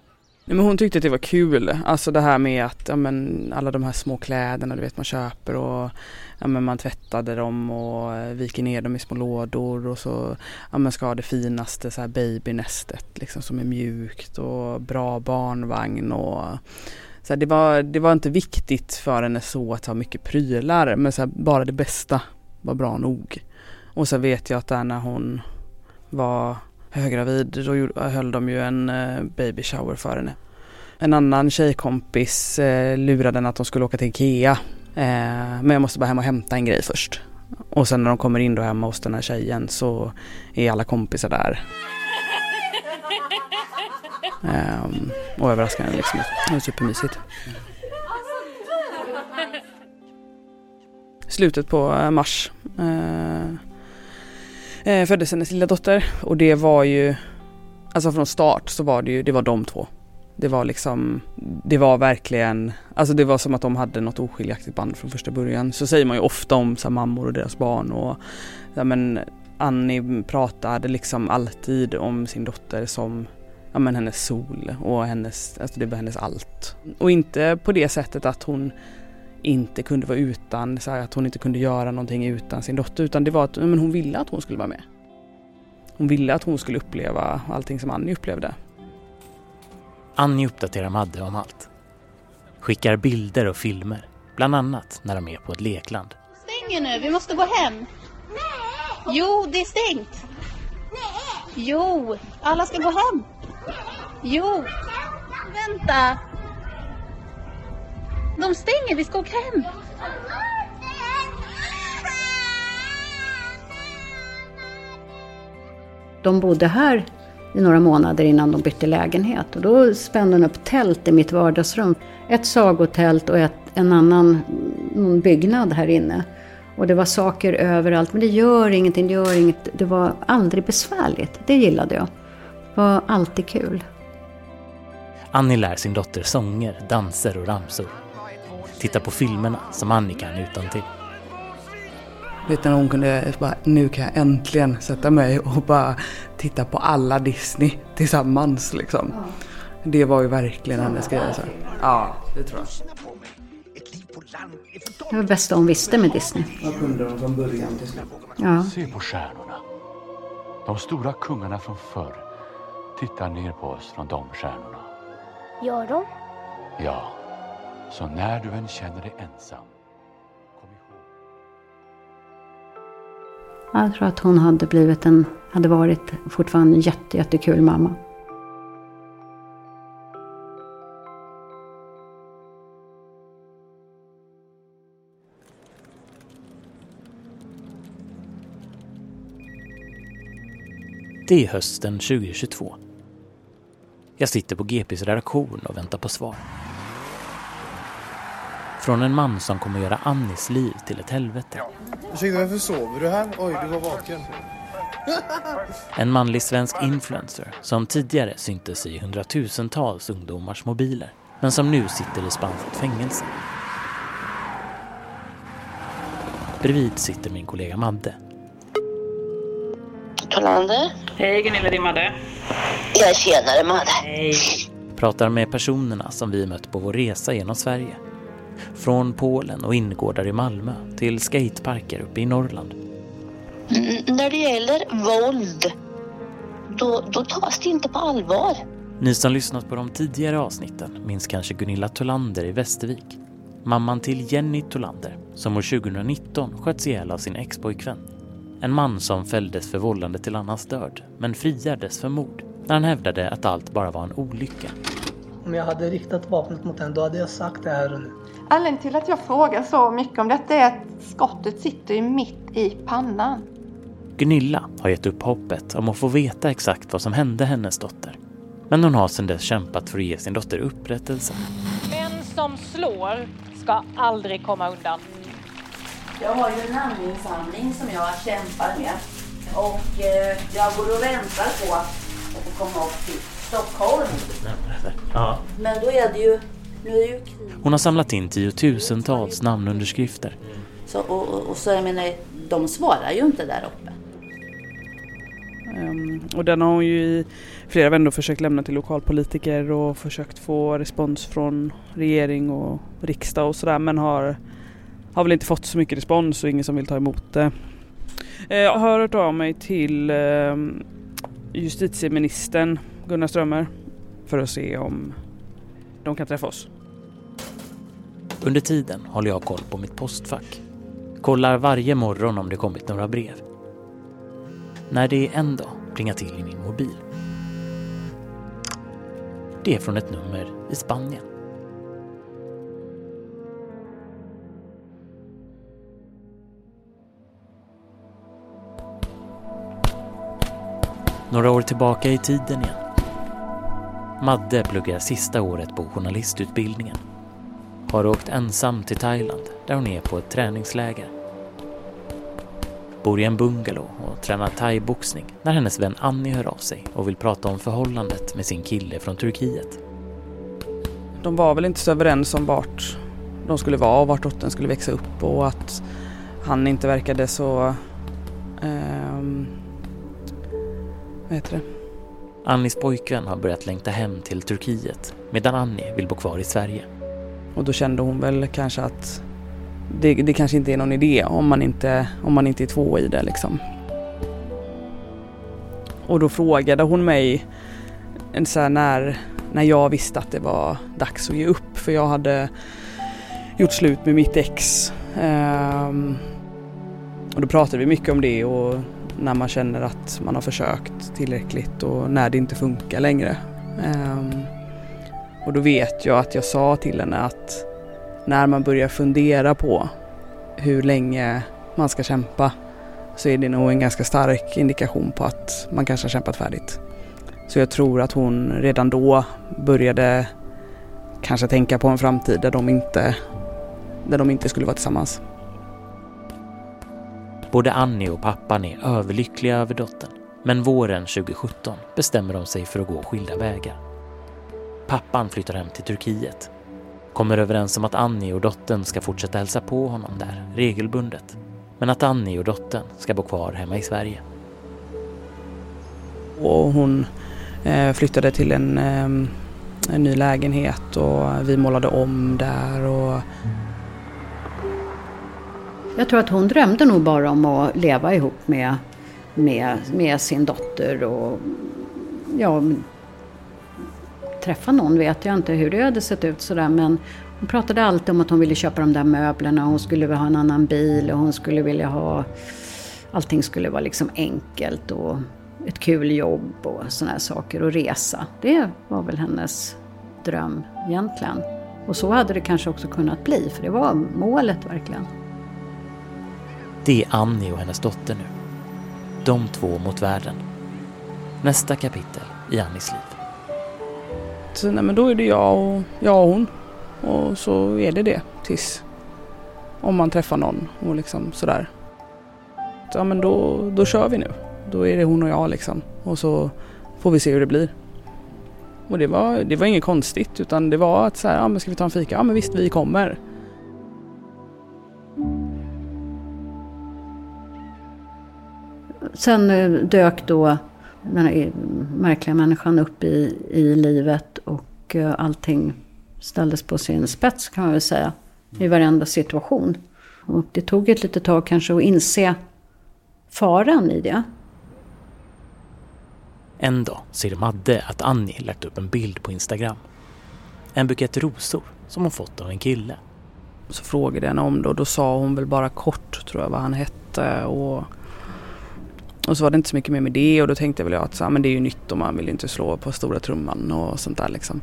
Nej, men hon tyckte att det var kul, alltså det här med att ja, men, alla de här små kläderna du vet man köper och ja, men, man tvättade dem och eh, viker ner dem i små lådor och så ja, men, ska ha det finaste så här babynästet liksom som är mjukt och bra barnvagn och så här, det, var, det var inte viktigt för henne så att ha mycket prylar men så här, bara det bästa var bra nog. Och så vet jag att där när hon var höggravid då höll de ju en eh, baby shower för henne. En annan tjejkompis eh, lurade henne att de skulle åka till Ikea. Eh, men jag måste bara hem och hämta en grej först. Och sen när de kommer in då hemma hos den här tjejen så är alla kompisar där. Um, och överraskar henne liksom. Det var supermysigt. Slutet på eh, mars eh, eh, föddes hennes lilla dotter och det var ju, alltså från start så var det ju, det var de två. Det var liksom, det var verkligen, alltså det var som att de hade något oskiljaktigt band från första början. Så säger man ju ofta om så här, mammor och deras barn och ja, men Annie pratade liksom alltid om sin dotter som ja, men hennes sol och hennes, alltså det var hennes allt. Och inte på det sättet att hon inte kunde vara utan, så här, att hon inte kunde göra någonting utan sin dotter utan det var att men hon ville att hon skulle vara med. Hon ville att hon skulle uppleva allting som Annie upplevde. Annie uppdaterar Madde om allt. Skickar bilder och filmer, bland annat när de är på ett lekland. Stänger nu, vi måste gå hem. Nej! Jo, det är stängt. Nej! Jo, alla ska gå hem. Jo, vänta. De stänger, vi ska åka hem. De bodde här i några månader innan de bytte lägenhet. Och då spände hon upp tält i mitt vardagsrum. Ett sagotält och ett, en annan någon byggnad här inne. Och det var saker överallt, men det gör ingenting, det gör inget. Det var aldrig besvärligt, det gillade jag. Det var alltid kul. Annie lär sin dotter sånger, danser och ramsor. Tittar på filmerna som Annie kan utan till. Vet när hon kunde bara, nu kan jag äntligen sätta mig och bara titta på alla Disney tillsammans liksom. Det var ju verkligen hennes grej. Alltså. Ja, det tror jag. Det var det bästa hon visste med Disney. Vad kunde de från början till slut? Ja. Se på stjärnorna. De stora kungarna från förr tittar ner på oss från de stjärnorna. Gör de? Ja, så när du än känner dig ensam Jag tror att hon hade blivit en, hade varit fortfarande en jätte, jättekul mamma. Det är hösten 2022. Jag sitter på GPs redaktion och väntar på svar. Från en man som kommer göra Annis liv till ett helvete. Ursäkta, varför sover du här? Oj, du var vaken. En manlig svensk influencer som tidigare syntes i hundratusentals ungdomars mobiler men som nu sitter i spanskt fängelse. Bredvid sitter min kollega Madde. Tolander? Hej Gunilla, det är Madde. Jag tjenare Madde. Hej. Pratar med personerna som vi mött på vår resa genom Sverige. Från Polen och ingårdar i Malmö till skateparker uppe i Norrland. N- när det gäller våld, då, då tas det inte på allvar. Ni som lyssnat på de tidigare avsnitten minns kanske Gunilla Tolander i Västervik. Mamman till Jenny Tolander som år 2019 sköts ihjäl av sin expojkvän. En man som fälldes för vållande till annans död men friades för mord när han hävdade att allt bara var en olycka. Om jag hade riktat vapnet mot henne då hade jag sagt det här och nu. Anledningen till att jag frågar så mycket om detta är att skottet sitter ju mitt i pannan. Gunilla har gett upp hoppet om att få veta exakt vad som hände hennes dotter. Men hon har sedan dess kämpat för att ge sin dotter upprättelse. Män som slår ska aldrig komma undan. Jag har ju en namninsamling som jag kämpar med. Och eh, jag går och väntar på att få komma upp till Stockholm. Ja. Men då är det ju, Hon har samlat in tiotusentals namnunderskrifter. Så, och, och, och så jag menar, de svarar ju inte där uppe. Um, och den har hon ju i flera vändor försökt lämna till lokalpolitiker och försökt få respons från regering och riksdag och sådär men har, har väl inte fått så mycket respons och ingen som vill ta emot det. Jag har hört av mig till uh, justitieministern Gunnar Strömmer för att se om de kan träffa oss. Under tiden håller jag koll på mitt postfack. Kollar varje morgon om det kommit några brev. När det en dag plingar till i min mobil. Det är från ett nummer i Spanien. Några år tillbaka i tiden igen. Madde pluggar sista året på journalistutbildningen. Har åkt ensam till Thailand där hon är på ett träningsläger. Bor i en bungalow och tränar thaiboxning när hennes vän Annie hör av sig och vill prata om förhållandet med sin kille från Turkiet. De var väl inte så överens om vart de skulle vara och vart dottern skulle växa upp och att han inte verkade så... Eh, vad heter det? Annies pojkvän har börjat längta hem till Turkiet medan Annie vill bo kvar i Sverige. Och då kände hon väl kanske att det, det kanske inte är någon idé om man inte, om man inte är två i det liksom. Och då frågade hon mig så här när, när jag visste att det var dags att ge upp för jag hade gjort slut med mitt ex. Ehm, och då pratade vi mycket om det och när man känner att man har försökt tillräckligt och när det inte funkar längre. Ehm, och då vet jag att jag sa till henne att när man börjar fundera på hur länge man ska kämpa så är det nog en ganska stark indikation på att man kanske har kämpat färdigt. Så jag tror att hon redan då började kanske tänka på en framtid där de inte, där de inte skulle vara tillsammans. Både Annie och pappan är överlyckliga över dottern. Men våren 2017 bestämmer de sig för att gå skilda vägar. Pappan flyttar hem till Turkiet. Kommer överens om att Annie och dottern ska fortsätta hälsa på honom där regelbundet. Men att Annie och dottern ska bo kvar hemma i Sverige. Och hon eh, flyttade till en, eh, en ny lägenhet och vi målade om där och jag tror att hon drömde nog bara om att leva ihop med, med, med sin dotter och ja, träffa någon vet jag inte hur det hade sett ut sådär men hon pratade alltid om att hon ville köpa de där möblerna, hon skulle vilja ha en annan bil och hon skulle vilja ha... Allting skulle vara liksom enkelt och ett kul jobb och sådana här saker och resa. Det var väl hennes dröm egentligen. Och så hade det kanske också kunnat bli, för det var målet verkligen. Det är Annie och hennes dotter nu. De två mot världen. Nästa kapitel i Annies liv. Så, nej, men då är det jag och, jag och hon. Och så är det det tills om man träffar någon och liksom sådär. Ja men då, då kör vi nu. Då är det hon och jag liksom. Och så får vi se hur det blir. Och det var, det var inget konstigt utan det var att så här, ja men ska vi ta en fika? Ja men visst vi kommer. Sen eh, dök då den här märkliga människan upp i, i livet och eh, allting ställdes på sin spets kan man väl säga. I varenda situation. Och det tog ett litet tag kanske att inse faran i det. En dag ser Madde att Annie lagt upp en bild på Instagram. En bukett rosor som hon fått av en kille. Så frågade jag henne om det och då sa hon väl bara kort tror jag vad han hette och och så var det inte så mycket mer med det och då tänkte jag väl att så, ah, men det är ju nytt och man vill ju inte slå på stora trumman och sånt där liksom.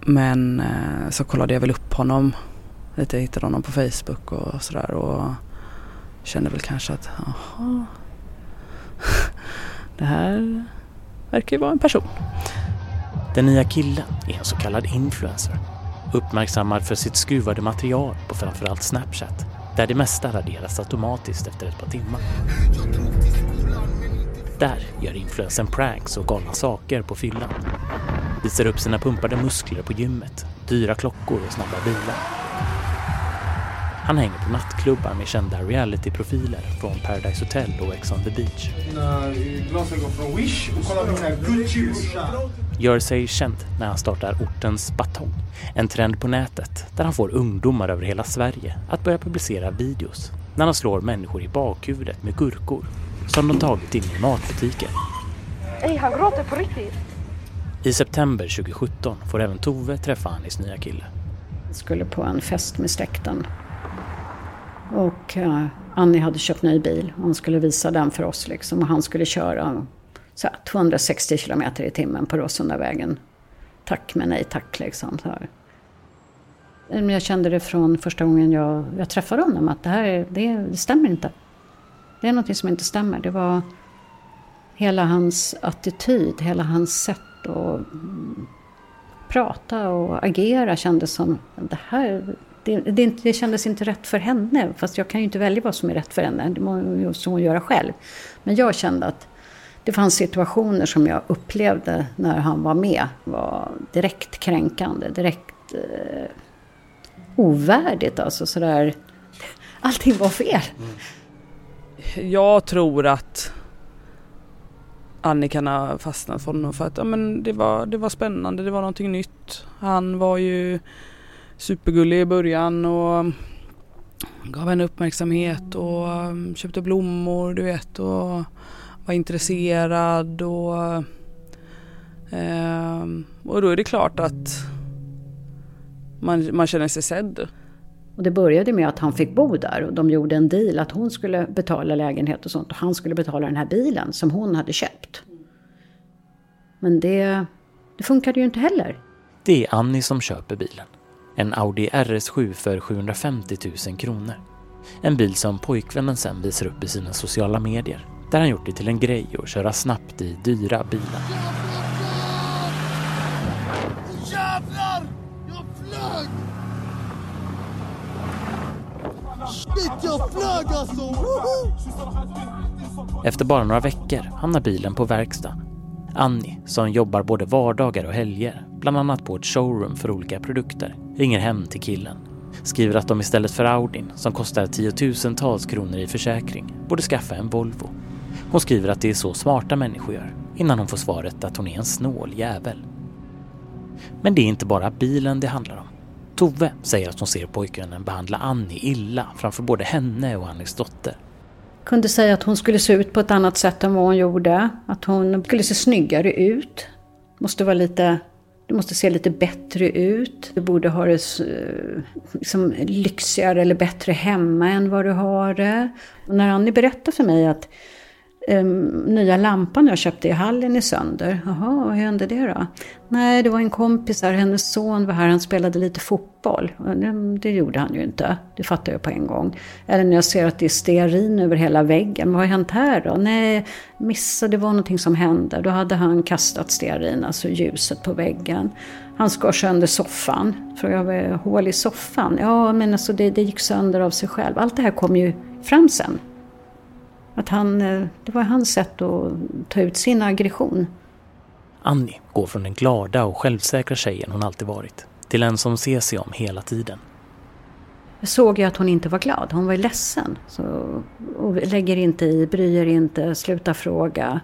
Men eh, så kollade jag väl upp honom lite, hittade honom på Facebook och sådär och kände väl kanske att jaha, det här verkar ju vara en person. Den nya killen är en så kallad influencer. Uppmärksammad för sitt skruvade material på framförallt Snapchat där det mesta raderas automatiskt efter ett par timmar. Där gör influensen pranks och galna saker på fyllan. Visar upp sina pumpade muskler på gymmet, dyra klockor och snabba bilar. Han hänger på nattklubbar med kända realityprofiler från Paradise Hotel och Ex on the Beach. Glasögon från Wish och kolla mina Gucci Gör sig känd när han startar Ortens Batong. En trend på nätet där han får ungdomar över hela Sverige att börja publicera videos när han slår människor i bakhuvudet med gurkor som de tagit in i matbutiker. Ey, han gråter på riktigt. I september 2017 får även Tove träffa Annis nya kille. Jag skulle på en fest med släkten. Och uh, Annie hade köpt ny bil. Hon skulle visa den för oss liksom. Och han skulle köra så här, 260 kilometer i timmen på Råsundavägen. Tack men nej tack liksom. Så här. Jag kände det från första gången jag, jag träffade honom att det här det, det stämmer inte. Det är något som inte stämmer. Det var hela hans attityd, hela hans sätt att prata och agera kändes som det här det, det, det kändes inte rätt för henne. Fast jag kan ju inte välja vad som är rätt för henne. Det måste hon göra själv. Men jag kände att det fanns situationer som jag upplevde när han var med. var direkt kränkande, direkt eh, ovärdigt. Alltså sådär. Allting var fel. Mm. Jag tror att Annie kan ha fastnat för honom för att ja, men det, var, det var spännande, det var någonting nytt. Han var ju supergullig i början och gav henne uppmärksamhet och mm, köpte blommor du vet och var intresserad och, eh, och då är det klart att man, man känner sig sedd. Och det började med att han fick bo där och de gjorde en deal att hon skulle betala lägenhet och sånt och han skulle betala den här bilen som hon hade köpt. Men det, det funkade ju inte heller. Det är Annie som köper bilen. En Audi RS7 för 750 000 kronor. En bil som pojkvännen sen visar upp i sina sociala medier. Där han gjort det till en grej att köra snabbt i dyra bilar. Jävlar! Jag flög! Shit, jag flög alltså! Woho! Efter bara några veckor hamnar bilen på verkstad. Annie, som jobbar både vardagar och helger, bland annat på ett showroom för olika produkter, ringer hem till killen. Skriver att de istället för Audin, som kostar tiotusentals kronor i försäkring, borde skaffa en Volvo. Hon skriver att det är så smarta människor gör, innan hon får svaret att hon är en snål jävel. Men det är inte bara bilen det handlar om. Tove säger att hon ser pojkvännen behandla Annie illa framför både henne och Annies dotter. Kunde säga att hon skulle se ut på ett annat sätt än vad hon gjorde. Att hon skulle se snyggare ut. Måste vara lite, du måste se lite bättre ut. Du borde ha det eh, liksom, lyxigare eller bättre hemma än vad du har det. Och när Annie berättade för mig att um, nya lampan jag köpte i hallen är sönder. Jaha, vad hände det då? Nej, det var en kompis här, hennes son var här, han spelade lite fotboll. Det, det gjorde han ju inte, det fattar jag på en gång. Eller när jag ser att det är stearin över hela väggen, vad har hänt här då? Nej, missade, det var någonting som hände. Då hade han kastat stearin, alltså ljuset på väggen. Han skar sönder soffan. Frågade jag, hål i soffan? Ja, men alltså det, det gick sönder av sig själv. Allt det här kom ju fram sen. Att han, eh, det var hans sätt att ta ut sin aggression. Annie går från den glada och självsäkra tjejen hon alltid varit till en som ser sig om hela tiden. Jag såg ju att hon inte var glad, hon var ledsen. Så, lägger inte i, bryr inte, slutar fråga.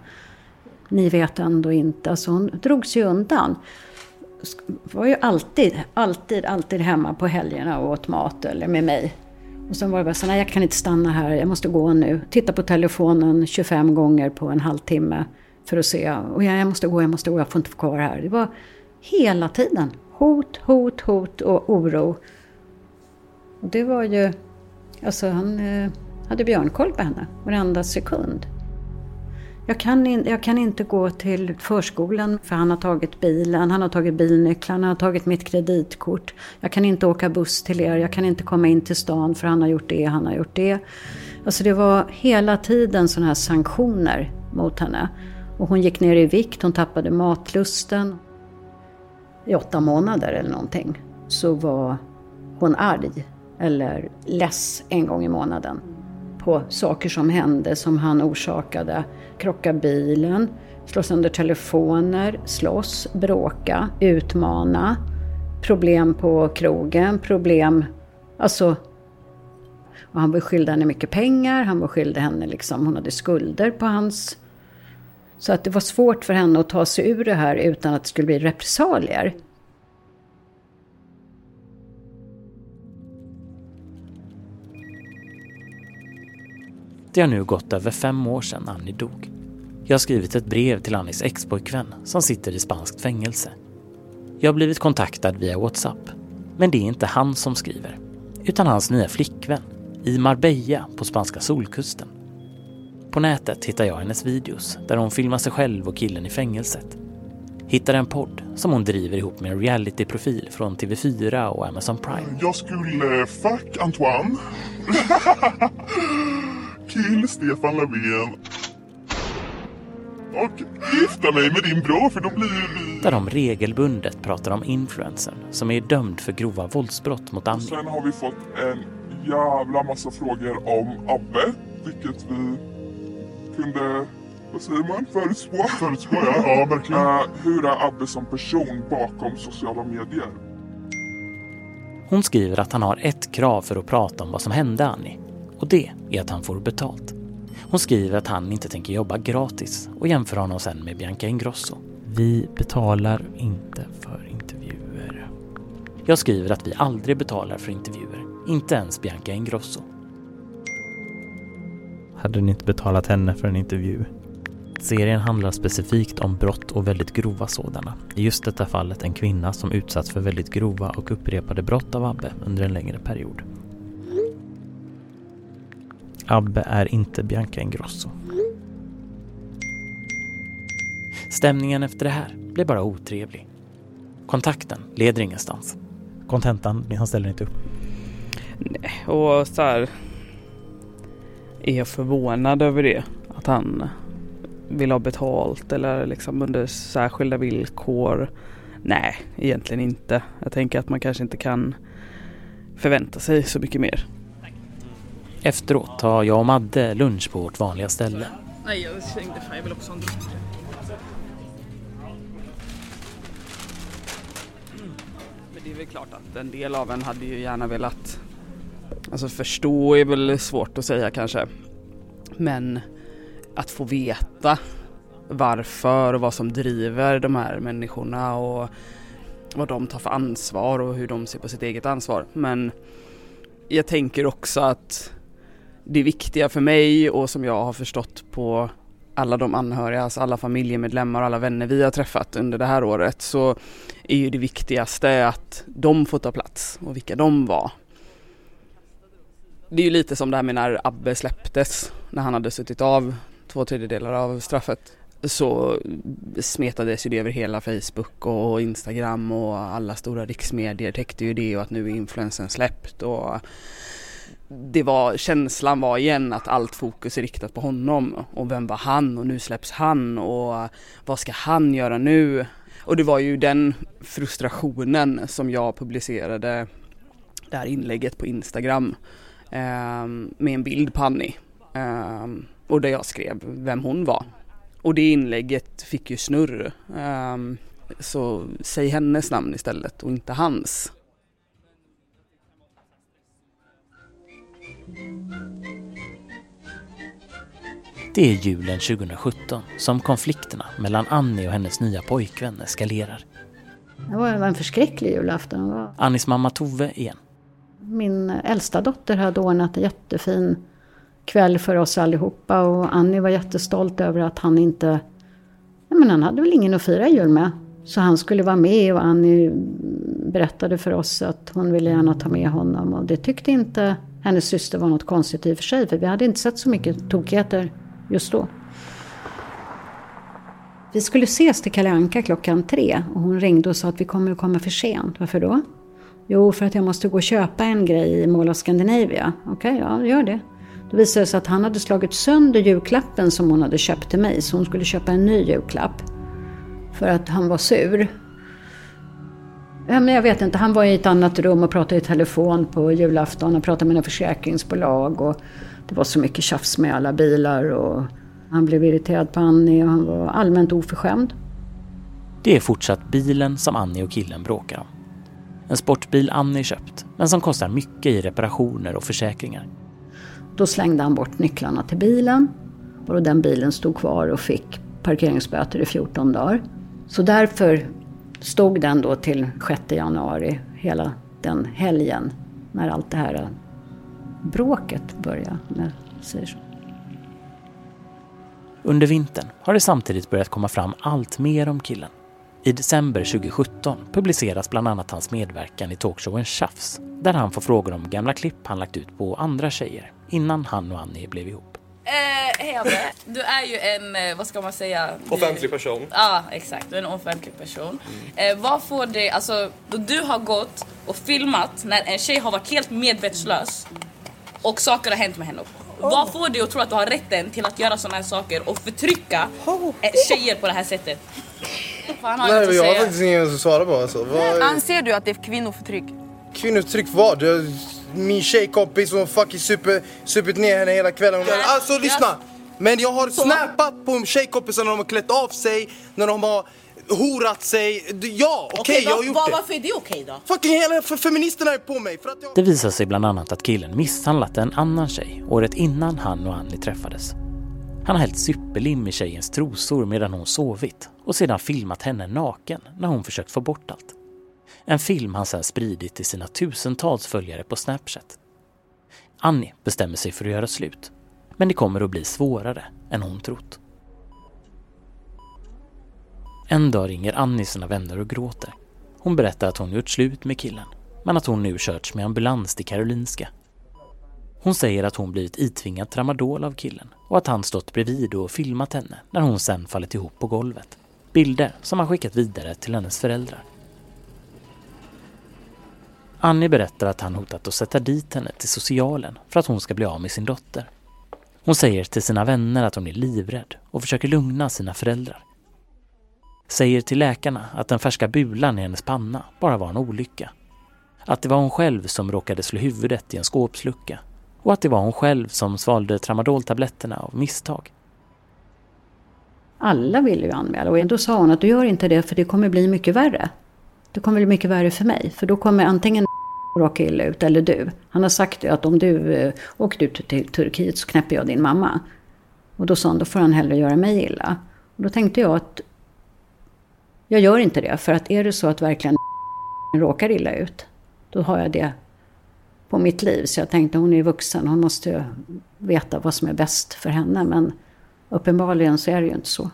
Ni vet ändå inte. Alltså hon drog sig undan. Var ju alltid, alltid, alltid hemma på helgerna och åt mat eller med mig. Och sen var det bara så nej jag kan inte stanna här, jag måste gå nu. Titta på telefonen 25 gånger på en halvtimme för att se. Och jag, jag måste gå, jag måste gå, jag får inte vara kvar här. Det var hela tiden hot, hot, hot och oro. Och det var ju, alltså han eh, hade björnkoll på henne varenda sekund. Jag kan, in, jag kan inte gå till förskolan för han har tagit bilen, han har tagit bilnycklarna, han har tagit mitt kreditkort. Jag kan inte åka buss till er, jag kan inte komma in till stan för han har gjort det, han har gjort det. Alltså det var hela tiden sådana här sanktioner mot henne. Och hon gick ner i vikt, hon tappade matlusten. I åtta månader eller någonting så var hon arg eller less en gång i månaden på saker som hände som han orsakade. Krocka bilen, slå sönder telefoner, slåss, bråka, utmana, problem på krogen, problem... Alltså... Och han beskyllde henne mycket pengar, han beskyllde henne liksom, hon hade skulder på hans... Så att det var svårt för henne att ta sig ur det här utan att det skulle bli repressalier. Det har nu gått över fem år sedan Annie dog. Jag har skrivit ett brev till Annies expojkvän som sitter i spanskt fängelse. Jag har blivit kontaktad via WhatsApp. Men det är inte han som skriver, utan hans nya flickvän i Marbella på spanska solkusten. På nätet hittar jag hennes videos där hon filmar sig själv och killen i fängelset. Hittar en podd som hon driver ihop med en realityprofil från TV4 och Amazon Prime. Jag skulle... Fuck Antoine. Kill Stefan Löfven. Och gifta mig med din bror för då blir vi... Där de regelbundet pratar om influencern som är dömd för grova våldsbrott mot Annie. Sen har vi fått en jävla massa frågor om Abbe, vilket vi kunde, vad säger man, förutspå. Förutspå, ja. ja verkligen. Uh, hur är Abbe som person bakom sociala medier? Hon skriver att han har ett krav för att prata om vad som hände Annie. Och det är att han får betalt. Hon skriver att han inte tänker jobba gratis och jämför honom sen med Bianca Ingrosso. Vi betalar inte för intervjuer. Jag skriver att vi aldrig betalar för intervjuer, inte ens Bianca Ingrosso. Hade ni inte betalat henne för en intervju? Serien handlar specifikt om brott och väldigt grova sådana. I just detta fallet en kvinna som utsatts för väldigt grova och upprepade brott av Abbe under en längre period. Abbe är inte Bianca Ingrosso. Stämningen efter det här blir bara otrevlig. Kontakten leder ingenstans. Kontentan, han ställer inte upp. Nej, och så här är jag förvånad över det. Att han vill ha betalt eller liksom under särskilda villkor. Nej, egentligen inte. Jag tänker att man kanske inte kan förvänta sig så mycket mer. Efteråt tar jag och Madde lunch på vårt vanliga ställe. Nej, jag tänkte fan jag vill också ha en drink. Men det är väl klart att en del av en hade ju gärna velat Alltså förstå är väl svårt att säga kanske. Men att få veta varför och vad som driver de här människorna och vad de tar för ansvar och hur de ser på sitt eget ansvar. Men jag tänker också att det viktiga för mig och som jag har förstått på alla de anhöriga, alltså alla familjemedlemmar och alla vänner vi har träffat under det här året så är ju det viktigaste att de får ta plats och vilka de var. Det är ju lite som det här med när Abbe släpptes, när han hade suttit av två tredjedelar av straffet så smetades ju det över hela Facebook och Instagram och alla stora riksmedier täckte ju det och att nu är influensen släppt och det var, känslan var igen att allt fokus är riktat på honom och vem var han och nu släpps han och vad ska han göra nu? Och det var ju den frustrationen som jag publicerade det här inlägget på Instagram eh, med en bild på Annie eh, och där jag skrev vem hon var. Och det inlägget fick ju snurr. Eh, så säg hennes namn istället och inte hans. Det är julen 2017 som konflikterna mellan Annie och hennes nya pojkvän eskalerar. Det var en förskräcklig julafton. Annis mamma Tove igen. Min äldsta dotter hade ordnat en jättefin kväll för oss allihopa och Annie var jättestolt över att han inte... Ja, men han hade väl ingen att fira jul med. Så han skulle vara med och Annie berättade för oss att hon ville gärna ta med honom och det tyckte inte hennes syster var något konstigt i och för sig för vi hade inte sett så mycket tokigheter just då. Vi skulle ses till Kalle Anka klockan tre och hon ringde och sa att vi kommer att komma för sent. Varför då? Jo, för att jag måste gå och köpa en grej i Mall of Scandinavia. Okej, okay, ja, gör det. Då visade det sig att han hade slagit sönder julklappen som hon hade köpt till mig, så hon skulle köpa en ny julklapp. För att han var sur. Ja, men jag vet inte, han var i ett annat rum och pratade i telefon på julafton och pratade med några försäkringsbolag. Och det var så mycket tjafs med alla bilar och han blev irriterad på Annie och han var allmänt oförskämd. Det är fortsatt bilen som Annie och killen bråkar om. En sportbil Annie köpt, men som kostar mycket i reparationer och försäkringar. Då slängde han bort nycklarna till bilen och den bilen stod kvar och fick parkeringsböter i 14 dagar. Så därför stod den då till 6 januari, hela den helgen, när allt det här bråket började. När säger så. Under vintern har det samtidigt börjat komma fram allt mer om killen. I december 2017 publiceras bland annat hans medverkan i talkshowen Tjafs där han får frågor om gamla klipp han lagt ut på andra tjejer innan han och Annie blev ihop. Eh, hej Abbe, du är ju en, eh, vad ska man säga? Du... Offentlig person. Ja, ah, exakt. Du är en offentlig person. Mm. Eh, vad får dig, alltså då du har gått och filmat när en tjej har varit helt medvetslös och saker har hänt med henne. Oh. Vad får dig att tro att du har rätten till att göra sådana här saker och förtrycka oh. tjejer på det här sättet? Fan, har Nej, jag, jag har faktiskt ingen att svara på alltså. Vad... Anser du att det är kvinnoförtryck? Kvinnoförtryck vad? Min tjejkompis hon fucking super, supit ner henne hela kvällen. Alltså lyssna! Men jag har snappat på tjejkompisar när de har klätt av sig, när de har horat sig. Ja, okej, okay, jag har gjort det. Varför är det okej okay då? Fucking hela för feministerna är på mig. För att jag... Det visar sig bland annat att killen misshandlat en annan tjej året innan han och Annie träffades. Han har hällt superlim i tjejens trosor medan hon sovit och sedan filmat henne naken när hon försökt få bort allt. En film han sedan spridit till sina tusentals följare på Snapchat. Annie bestämmer sig för att göra slut. Men det kommer att bli svårare än hon trott. En dag ringer Annie sina vänner och gråter. Hon berättar att hon gjort slut med killen, men att hon nu körts med ambulans till Karolinska. Hon säger att hon blivit itvingad tramadol av killen och att han stått bredvid och filmat henne när hon sen fallit ihop på golvet. Bilder som han skickat vidare till hennes föräldrar. Annie berättar att han hotat att sätta dit henne till socialen för att hon ska bli av med sin dotter. Hon säger till sina vänner att hon är livrädd och försöker lugna sina föräldrar. Säger till läkarna att den färska bulan i hennes panna bara var en olycka. Att det var hon själv som råkade slå huvudet i en skåpslucka och att det var hon själv som svalde tramadoltabletterna av misstag. Alla ville ju anmäla och då sa hon att du gör inte det för det kommer bli mycket värre. Det kommer bli mycket värre för mig för då kommer antingen råka illa ut eller du. Han har sagt att om du eh, åker ut till Turkiet så knäpper jag din mamma. Och då sa han, då får han hellre göra mig illa. Och då tänkte jag att jag gör inte det. För att är det så att verkligen råkar illa ut, då har jag det på mitt liv. Så jag tänkte hon är vuxen, hon måste veta vad som är bäst för henne. Men uppenbarligen så är det ju inte så.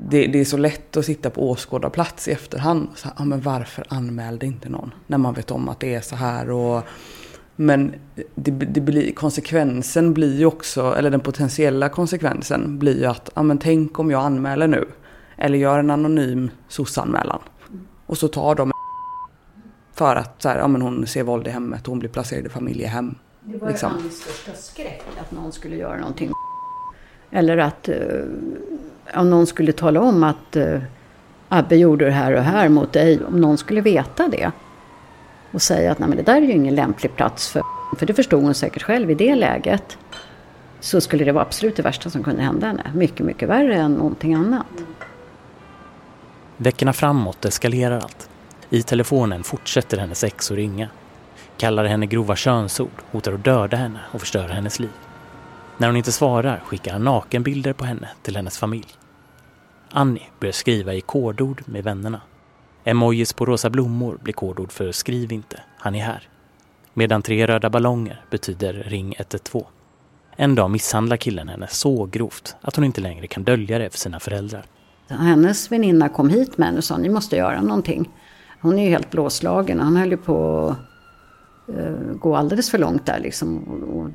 Det, det är så lätt att sitta på åskådarplats i efterhand. Så, ja, men varför anmälde inte någon? När man vet om att det är så här. Och, men det, det blir, konsekvensen blir ju också, eller den potentiella konsekvensen blir ju att, ja men tänk om jag anmäler nu. Eller gör en anonym SOS-anmälan. Och så tar de för att så här, ja, men hon ser våld i hemmet, hon blir placerad i familjehem. Det var liksom. hans största skräck, att någon skulle göra någonting. Eller att uh, om någon skulle tala om att eh, Abbe gjorde det här och här mot dig, om någon skulle veta det. Och säga att Nej, men det där är ju ingen lämplig plats för för det förstod hon säkert själv i det läget. Så skulle det vara absolut det värsta som kunde hända henne. Mycket, mycket värre än någonting annat. Veckorna framåt eskalerar allt. I telefonen fortsätter hennes ex att ringa. Kallar henne grova könsord, hotar att döda henne och förstöra hennes liv. När hon inte svarar skickar han nakenbilder på henne till hennes familj. Annie börjar skriva i kodord med vännerna. Emojis på rosa blommor blir kodord för skriv inte, han är här. Medan tre röda ballonger betyder ring 112. En dag misshandlar killen henne så grovt att hon inte längre kan dölja det för sina föräldrar. Hennes väninna kom hit med henne och sa ni måste göra någonting. Hon är ju helt blåslagen. Han höll ju på att gå alldeles för långt där liksom.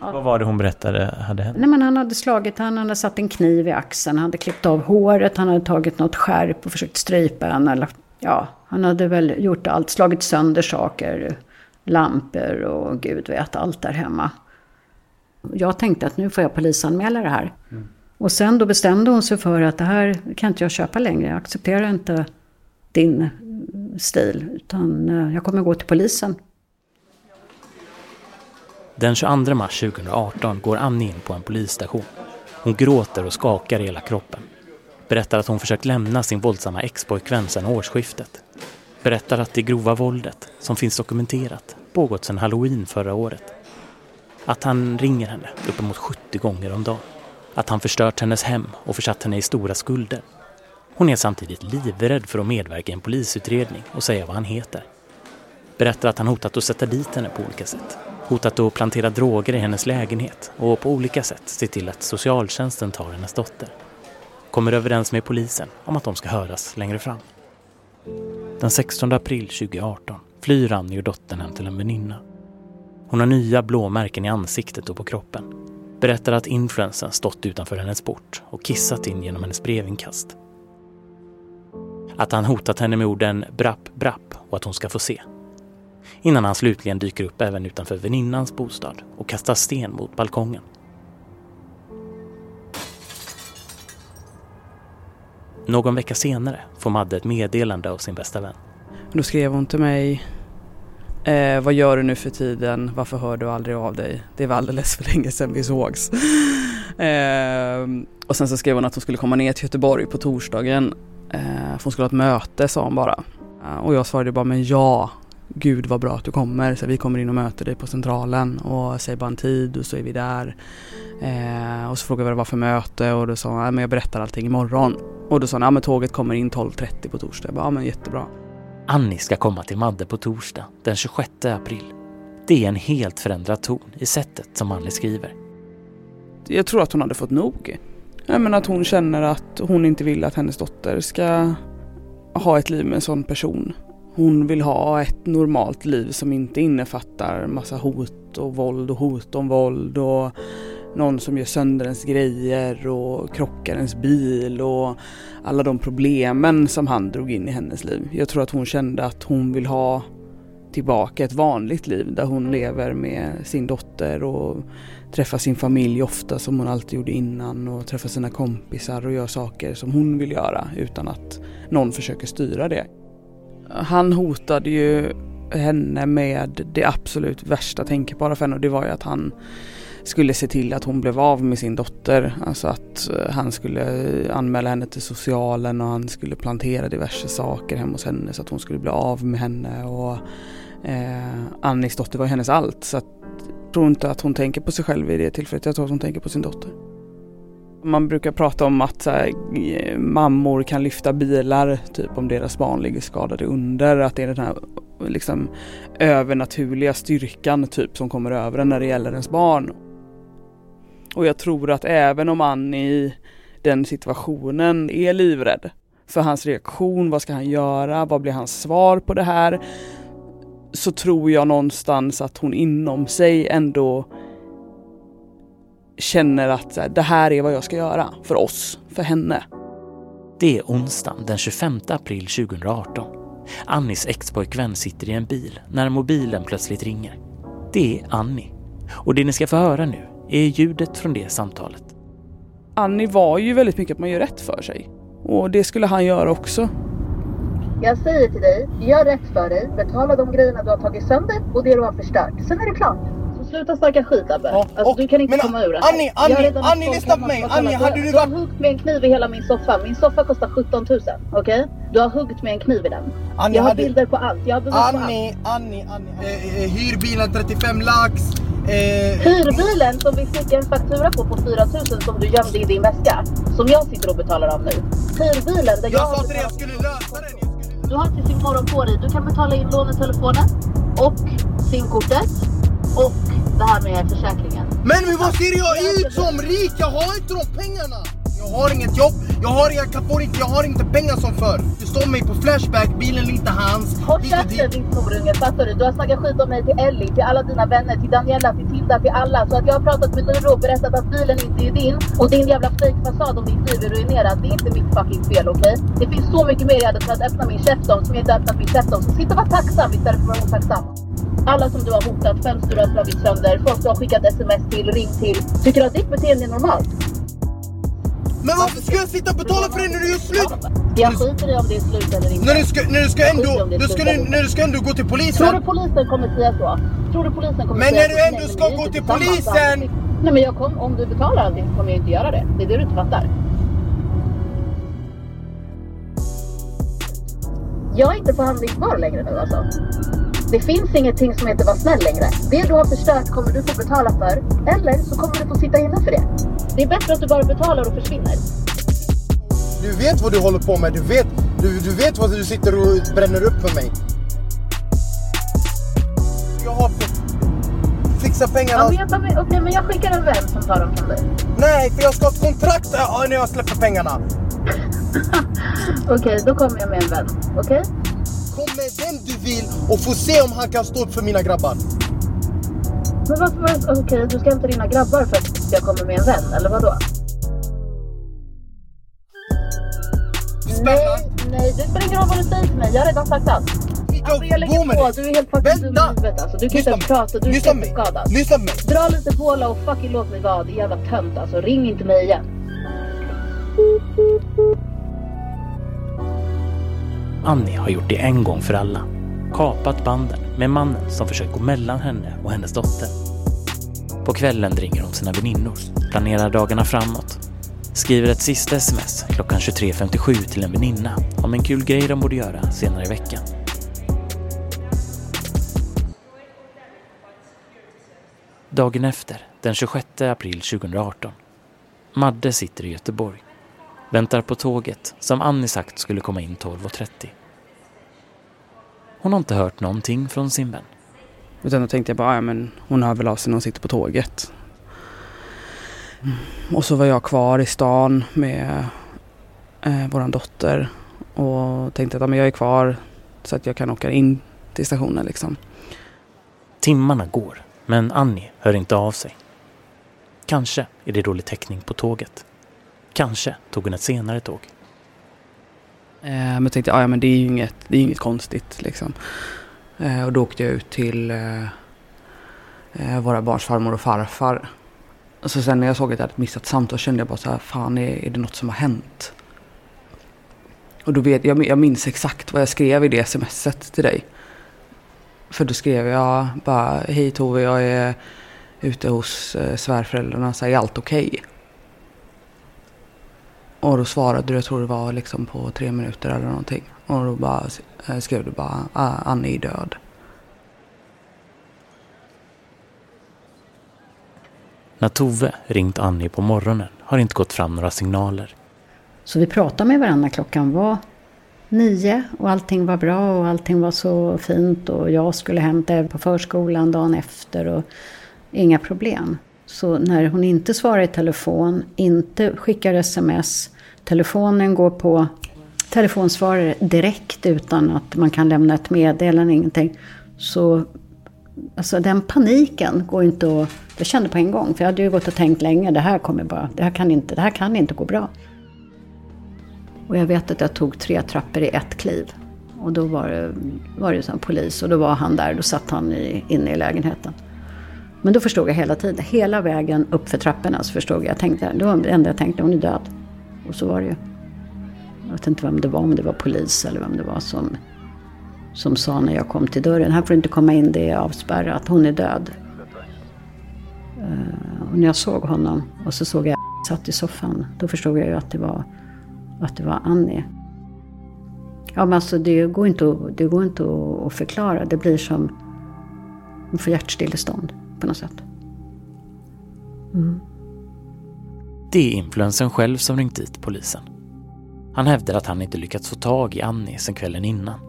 Ja. Vad var det hon berättade hade hänt? Nej men han hade slagit han hade satt en kniv i axeln, han hade klippt av håret, han hade tagit något skärp och försökt strypa henne. Eller, ja, han hade väl gjort allt, slagit sönder saker, lampor och gud vet allt där hemma. Jag tänkte att nu får jag polisanmäla det här. Mm. Och sen då bestämde hon sig för att det här kan inte jag köpa längre. Jag accepterar inte din stil. Utan eh, jag kommer gå till polisen. Den 22 mars 2018 går Annie in på en polisstation. Hon gråter och skakar i hela kroppen. Berättar att hon försökt lämna sin våldsamma expojkvän sedan årsskiftet. Berättar att det grova våldet, som finns dokumenterat, pågått sedan halloween förra året. Att han ringer henne uppemot 70 gånger om dagen. Att han förstört hennes hem och försatt henne i stora skulder. Hon är samtidigt livrädd för att medverka i en polisutredning och säga vad han heter. Berättar att han hotat att sätta dit henne på olika sätt. Hotat att plantera droger i hennes lägenhet och på olika sätt se till att socialtjänsten tar hennes dotter. Kommer överens med polisen om att de ska höras längre fram. Den 16 april 2018 flyr Annie och dottern hem till en väninna. Hon har nya blåmärken i ansiktet och på kroppen. Berättar att influensen stått utanför hennes port och kissat in genom hennes brevinkast. Att han hotat henne med orden brapp, brapp och att hon ska få se. Innan han slutligen dyker upp även utanför väninnans bostad och kastar sten mot balkongen. Någon vecka senare får Madde ett meddelande av sin bästa vän. Då skrev hon till mig eh, Vad gör du nu för tiden? Varför hör du aldrig av dig? Det var alldeles för länge sedan vi sågs. eh, och sen så skrev hon att hon skulle komma ner till Göteborg på torsdagen. Eh, för hon skulle ha ett möte sa hon bara. Eh, och jag svarade bara men ja, gud vad bra att du kommer. Så vi kommer in och möter dig på centralen och säger bara en tid och så är vi där. Eh, och så frågade jag vad det var för möte och då sa ja men jag berättar allting imorgon. Och då sa hon, ja men tåget kommer in 12.30 på torsdag. Jag bara, ja men jättebra. Annie ska komma till Madde på torsdag, den 26 april. Det är en helt förändrad ton i sättet som Annie skriver. Jag tror att hon hade fått nog. Jag menar att hon känner att hon inte vill att hennes dotter ska ha ett liv med en sån person. Hon vill ha ett normalt liv som inte innefattar massa hot och våld och hot om våld och någon som gör sönder ens grejer och krockar ens bil och alla de problemen som han drog in i hennes liv. Jag tror att hon kände att hon vill ha tillbaka ett vanligt liv där hon lever med sin dotter och träffar sin familj ofta som hon alltid gjorde innan och träffar sina kompisar och gör saker som hon vill göra utan att någon försöker styra det. Han hotade ju henne med det absolut värsta tänkbara för henne och det var ju att han skulle se till att hon blev av med sin dotter. Alltså att eh, han skulle anmäla henne till socialen och han skulle plantera diverse saker hemma hos henne så att hon skulle bli av med henne. Och eh, Annis dotter var hennes allt. Så att, jag tror inte att hon tänker på sig själv i det tillfället. Jag tror att hon tänker på sin dotter. Man brukar prata om att här, eh, mammor kan lyfta bilar, typ om deras barn ligger skadade under. Att det är den här liksom, övernaturliga styrkan typ som kommer över en när det gäller ens barn. Och jag tror att även om Annie i den situationen är livrädd för hans reaktion, vad ska han göra, vad blir hans svar på det här? Så tror jag någonstans att hon inom sig ändå känner att det här är vad jag ska göra för oss, för henne. Det är onsdagen den 25 april 2018. Annis expojkvän sitter i en bil när mobilen plötsligt ringer. Det är Annie. Och det ni ska få höra nu är ljudet från det samtalet. Annie var ju väldigt mycket att man gör rätt för sig. Och det skulle han göra också. Jag säger till dig, gör rätt för dig, betala de grejerna du har tagit sönder och det du har förstört. Sen är det klart. Sluta snacka skit Abbe. Ja, alltså, du kan inte men, komma ur det här. Annie, Annie, Annie lyssna på mig. Annie, hade du... Du har huggit med en kniv i hela min soffa. Min soffa kostar 17 000. Okej? Okay? Du har huggit med en kniv i den. Annie, jag har hade... bilder på allt. Jag har bevis Annie, på allt. Annie, Annie, Annie. Eh, hyrbilen 35 lax. Eh... Hyrbilen som vi fick en faktura på på 4000 som du gömde i din väska. Som jag sitter och betalar av nu. Hyrbilen där jag... Jag sa till dig jag skulle lösa den. Du har till sin morgon på dig. Du kan betala in lånetelefonen och simkortet och det här med försäkringen. Men, men vad ser jag ut som rik? Jag har inte de pengarna! Jag har inget jobb, jag har, jag får inte, jag har inte pengar som förr. Du står mig på Flashback, bilen är inte hans. Håll käften din snorunge, fattar du? Du har snackat skit om mig till Ellie, till alla dina vänner, till Daniela, till Tilda, till alla. Så att jag har pratat med Lyra och berättat att bilen inte är din. Och din jävla fejkfasad om din liv är ruinerad, det är inte mitt fucking fel, okej? Okay? Det finns så mycket mer jag hade kunnat öppna min käft om som jag inte öppnat min käft om. Så sitt och var tacksam istället för att vara otacksam. Alla som du har hotat, fönster du har slagit sönder, folk du har skickat sms till, ring till. Tycker du att ditt beteende är normalt? Men varför ska jag sitta och betala för det när du gör slut? Jag skiter i om det är slut eller inte. När du ska, när du ska ändå, du ska, när du ska ändå gå till polisen. Tror du polisen kommer säga så? Tror du polisen kommer men säga när du ändå ska gå till polisen. Nej men jag kom, om du betalar allting så kommer jag inte göra det. Det är det du inte fattar. Jag är inte förhandlingsbar längre nu alltså. Det finns ingenting som heter var snäll längre. Det du har förstört kommer du få betala för. Eller så kommer du få sitta inne för det. Det är bättre att du bara betalar och försvinner. Du vet vad du håller på med. Du vet, du, du vet vad du sitter och bränner upp för mig. Jag har fixat pengarna. Ja, men jag, okay, men jag skickar en vän som tar dem från dig. Nej, för jag ska ha ett kontrakt när jag släpper pengarna. Okej, okay, då kommer jag med en vän. Okej? Okay? Vill och få se om han kan stå upp för mina grabbar. Men varför var det... Okej, okay, du ska hämta dina grabbar för att jag kommer med en vän, eller vadå? Nej, nej, det spelar ingen roll vad du säger till mig. Jag har redan sagt allt. Alltså jag lägger på, du är helt fucking dum i huvudet alltså. Du kan inte ens prata, du är skadad. Lyssna på mig! Dra lite påla och fucking låt mig vara, din jävla tönt alltså. Ring inte mig igen. Annie har gjort det en gång för alla. Kapat banden med mannen som försökt gå mellan henne och hennes dotter. På kvällen ringer hon sina väninnor, planerar dagarna framåt. Skriver ett sista sms klockan 23.57 till en väninna om en kul grej de borde göra senare i veckan. Dagen efter, den 26 april 2018. Madde sitter i Göteborg. Väntar på tåget som Annie sagt skulle komma in 12.30. Hon har inte hört någonting från sin vän. Utan då tänkte jag bara, ja men hon hör väl av sig när hon sitter på tåget. Och så var jag kvar i stan med eh, våran dotter och tänkte att ja, men jag är kvar så att jag kan åka in till stationen liksom. Timmarna går, men Annie hör inte av sig. Kanske är det dålig täckning på tåget. Kanske tog hon ett senare tåg. Eh, men jag tänkte, ah, ja men det är ju inget, det är inget konstigt liksom. Eh, och då åkte jag ut till eh, eh, våra barns farmor och farfar. Och så sen när jag såg att jag hade missat samtal kände jag bara så här, fan är, är det något som har hänt? Och då vet jag, jag minns exakt vad jag skrev i det smset till dig. För då skrev jag bara, hej Tove, jag är ute hos eh, svärföräldrarna, så är allt okej? Okay? Och då svarade du, jag tror det var liksom på tre minuter eller någonting. Och då bara eh, skrev du bara, ah, Annie är död. När Tove ringt Annie på morgonen har inte gått fram några signaler. Så vi pratade med varandra klockan var nio och allting var bra och allting var så fint och jag skulle hämta er på förskolan dagen efter och inga problem. Så när hon inte svarar i telefon, inte skickar sms, telefonen går på telefonsvarare direkt utan att man kan lämna ett meddelande, ingenting. Så alltså den paniken går inte att... Jag kände på en gång, för jag hade ju gått och tänkt länge, det här kommer bara, det här kan inte, det här kan inte gå bra. Och jag vet att jag tog tre trappor i ett kliv. Och då var det, var det en polis och då var han där, då satt han i, inne i lägenheten. Men då förstod jag hela tiden, hela vägen upp för trapporna så förstod jag, jag tänkte, det var det enda jag tänkte, hon är död. Och så var det ju. Jag vet inte vem det var, om det var polis eller vem det var som, som sa när jag kom till dörren, här får du inte komma in, det är avspärrat, hon är död. Eh, och när jag såg honom och så såg jag satt i soffan, då förstod jag ju att det var, att det var Annie. Ja men alltså det går inte att, det går inte att förklara, det blir som, man får hjärtstillestånd på något sätt. Mm. Det är influensen själv som ringt dit polisen. Han hävdar att han inte lyckats få tag i Annie sen kvällen innan.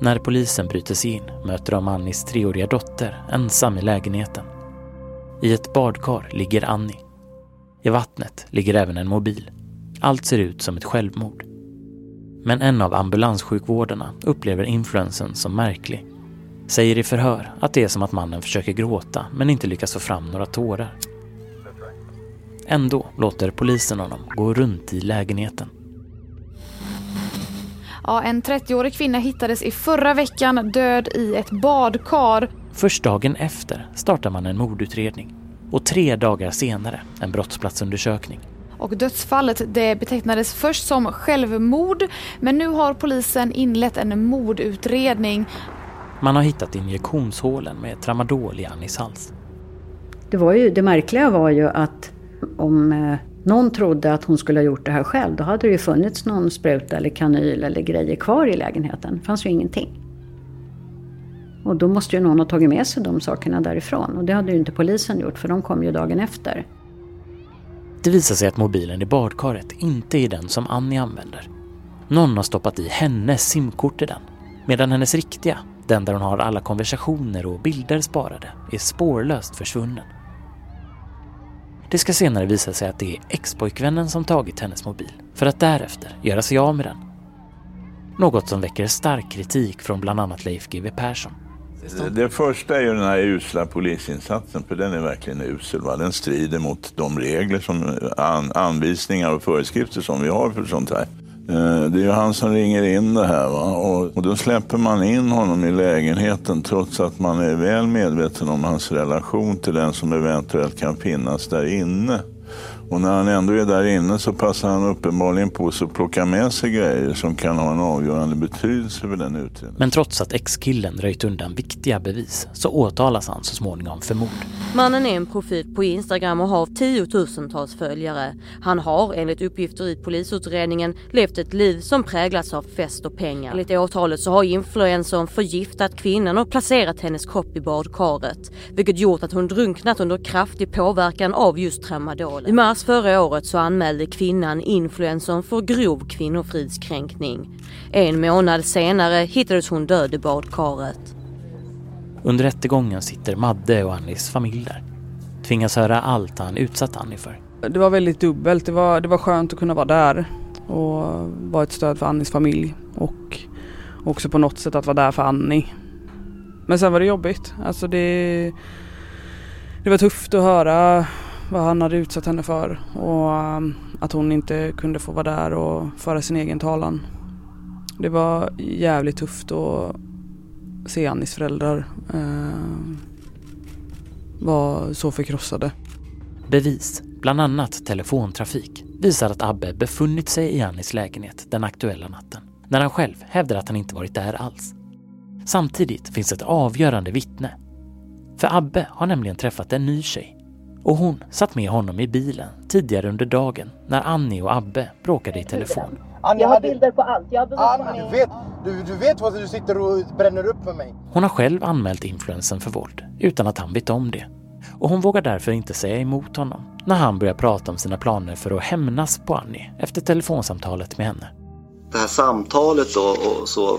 När polisen bryter sig in möter de Annies treåriga dotter ensam i lägenheten. I ett badkar ligger Annie. I vattnet ligger även en mobil. Allt ser ut som ett självmord. Men en av ambulanssjukvårdarna upplever influensen som märklig. Säger i förhör att det är som att mannen försöker gråta men inte lyckas få fram några tårar. Ändå låter polisen honom gå runt i lägenheten. Ja, en 30-årig kvinna hittades i förra veckan död i ett badkar. Först dagen efter startar man en mordutredning och tre dagar senare en brottsplatsundersökning. Och dödsfallet det betecknades först som självmord men nu har polisen inlett en mordutredning. Man har hittat injektionshålen med tramadol i Annis hals. Det, var ju, det märkliga var ju att om eh, någon trodde att hon skulle ha gjort det här själv, då hade det ju funnits någon spruta eller kanyl eller grejer kvar i lägenheten. Det fanns ju ingenting. Och då måste ju någon ha tagit med sig de sakerna därifrån. Och det hade ju inte polisen gjort, för de kom ju dagen efter. Det visar sig att mobilen i badkaret inte är den som Annie använder. Någon har stoppat i hennes simkort i den, medan hennes riktiga, den där hon har alla konversationer och bilder sparade, är spårlöst försvunnen. Det ska senare visa sig att det är ex-pojkvännen som tagit hennes mobil för att därefter göra sig av med den. Något som väcker stark kritik från bland annat Leif GW Persson. Det första är ju den här usla polisinsatsen, för den är verkligen usel. Va? Den strider mot de regler, som an, anvisningar och föreskrifter som vi har för sånt här. Eh, det är ju han som ringer in det här va? Och, och då släpper man in honom i lägenheten trots att man är väl medveten om hans relation till den som eventuellt kan finnas där inne. Och när han ändå är där inne så passar han uppenbarligen på sig att plocka med sig grejer som kan ha en avgörande betydelse för den utredningen. Men trots att ex-killen röjt undan viktiga bevis så åtalas han så småningom för mord. Mannen är en profil på Instagram och har tiotusentals följare. Han har enligt uppgifter i polisutredningen levt ett liv som präglats av fest och pengar. Enligt åtalet så har influencern förgiftat kvinnan och placerat hennes kropp i badkaret. Vilket gjort att hon drunknat under kraftig påverkan av just tramadol. I mars förra året så anmälde kvinnan influencern för grov kvinnofridskränkning. En månad senare hittades hon död i badkaret. Under rättegången sitter Madde och Annis familj där. Tvingas höra allt han utsatt Annie för. Det var väldigt dubbelt. Det var, det var skönt att kunna vara där och vara ett stöd för Annis familj och också på något sätt att vara där för Annie. Men sen var det jobbigt. Alltså det, det var tufft att höra vad han hade utsatt henne för och um, att hon inte kunde få vara där och föra sin egen talan. Det var jävligt tufft att se Annis föräldrar eh, var så förkrossade. Bevis, bland annat telefontrafik, visar att Abbe befunnit sig i Annis lägenhet den aktuella natten, när han själv hävdar att han inte varit där alls. Samtidigt finns ett avgörande vittne. För Abbe har nämligen träffat en ny tjej och hon satt med honom i bilen tidigare under dagen när Annie och Abbe bråkade i telefon. jag har bilder på allt. Jag har Annie, du vet, du, du vet vad du sitter och bränner upp för mig. Hon har själv anmält influensen för våld utan att han vet om det. och hon vågar därför inte säga emot honom när han börjar prata om sina planer för att hämnas på Annie efter telefonsamtalet med henne. Det här samtalet då och så,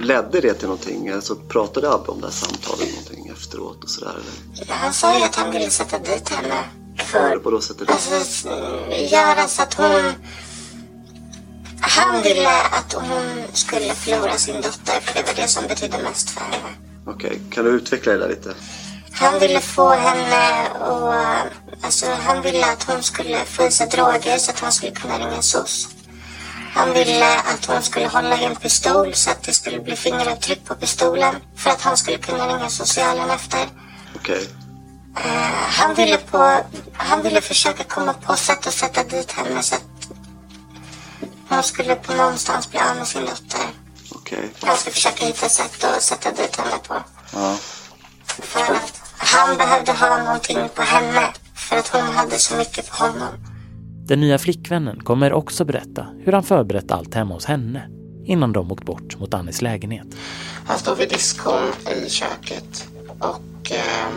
ledde det till någonting? Alltså, pratade Abbe om det här samtalet någonting efteråt och sådär? Han sa ju att han ville sätta dit henne. För, för då sätta dit? Alltså, göra så att hon... Han ville att hon skulle förlora sin dotter för det var det som betydde mest för henne. Okej, okay. kan du utveckla det där lite? Han ville få henne och... Alltså han ville att hon skulle få i sig droger så att han skulle kunna ringa SOS. Han ville att hon skulle hålla i en pistol så att det skulle bli fingeravtryck på pistolen för att han skulle kunna ringa socialen efter. Okej. Okay. Uh, han, ville på, han ville försöka komma på sätt att sätta dit henne så att hon skulle på någonstans bli av med sin dotter. Okej. Okay. Han skulle försöka hitta sätt att sätta dit henne på. Ja. För att han behövde ha någonting på henne för att hon hade så mycket för honom. Den nya flickvännen kommer också berätta hur han förberett allt hemma hos henne innan de åkt bort mot Annis lägenhet. Han står vid diskon i köket och eh,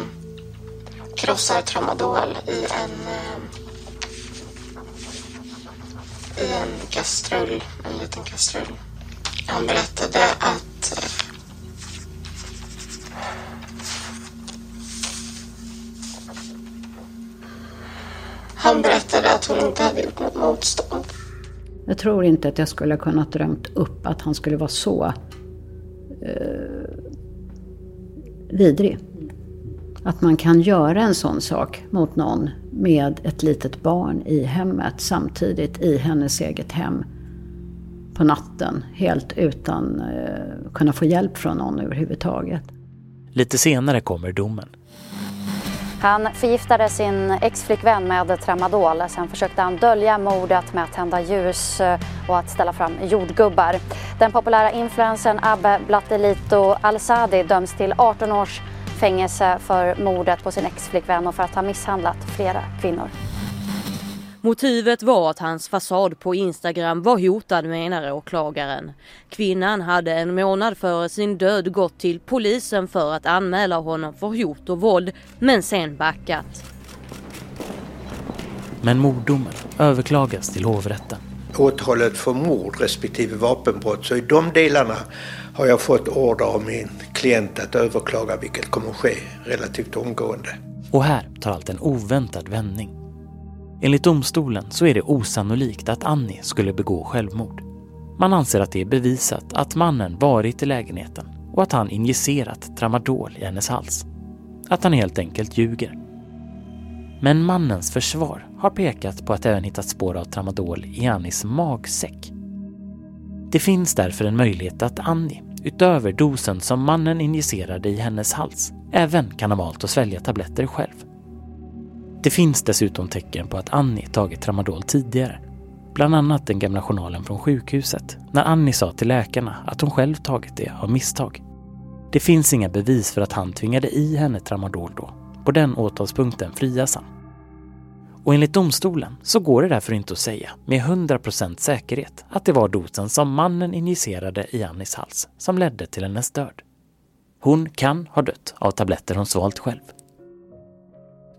krossar tramadol i en, eh, i en kastrull, en liten kastrull. Han berättade att eh, Han berättade att hon inte hade gjort något motstånd. Jag tror inte att jag skulle ha kunnat drömt upp att han skulle vara så eh, vidrig. Att man kan göra en sån sak mot någon med ett litet barn i hemmet samtidigt i hennes eget hem på natten helt utan eh, kunna få hjälp från någon överhuvudtaget. Lite senare kommer domen. Han förgiftade sin exflickvän med tramadol. Sen försökte han dölja mordet med att tända ljus eh, och att ställa fram jordgubbar. Den populära influensen Abbe Blattelito Al-Sadi döms till 18 års fängelse för mordet på sin exflickvän och för att ha misshandlat flera kvinnor. Motivet var att hans fasad på Instagram var hotad menar åklagaren. Kvinnan hade en månad före sin död gått till polisen för att anmäla honom för hot och våld men sen backat. Men morddomen överklagas till hovrätten. Åtalet för mord respektive vapenbrott så i de delarna har jag fått order av min klient att överklaga vilket kommer att ske relativt omgående. Och här tar allt en oväntad vändning. Enligt domstolen så är det osannolikt att Annie skulle begå självmord. Man anser att det är bevisat att mannen varit i lägenheten och att han injicerat tramadol i hennes hals. Att han helt enkelt ljuger. Men mannens försvar har pekat på att det även hittats spår av tramadol i Annies magsäck. Det finns därför en möjlighet att Annie, utöver dosen som mannen injicerade i hennes hals, även kan ha valt att svälja tabletter själv. Det finns dessutom tecken på att Annie tagit tramadol tidigare. Bland annat den gamla journalen från sjukhuset när Annie sa till läkarna att hon själv tagit det av misstag. Det finns inga bevis för att han tvingade i henne tramadol då. På den åtalspunkten frias han. Och enligt domstolen så går det därför inte att säga med 100% säkerhet att det var dosen som mannen injicerade i Annies hals som ledde till hennes död. Hon kan ha dött av tabletter hon svalt själv.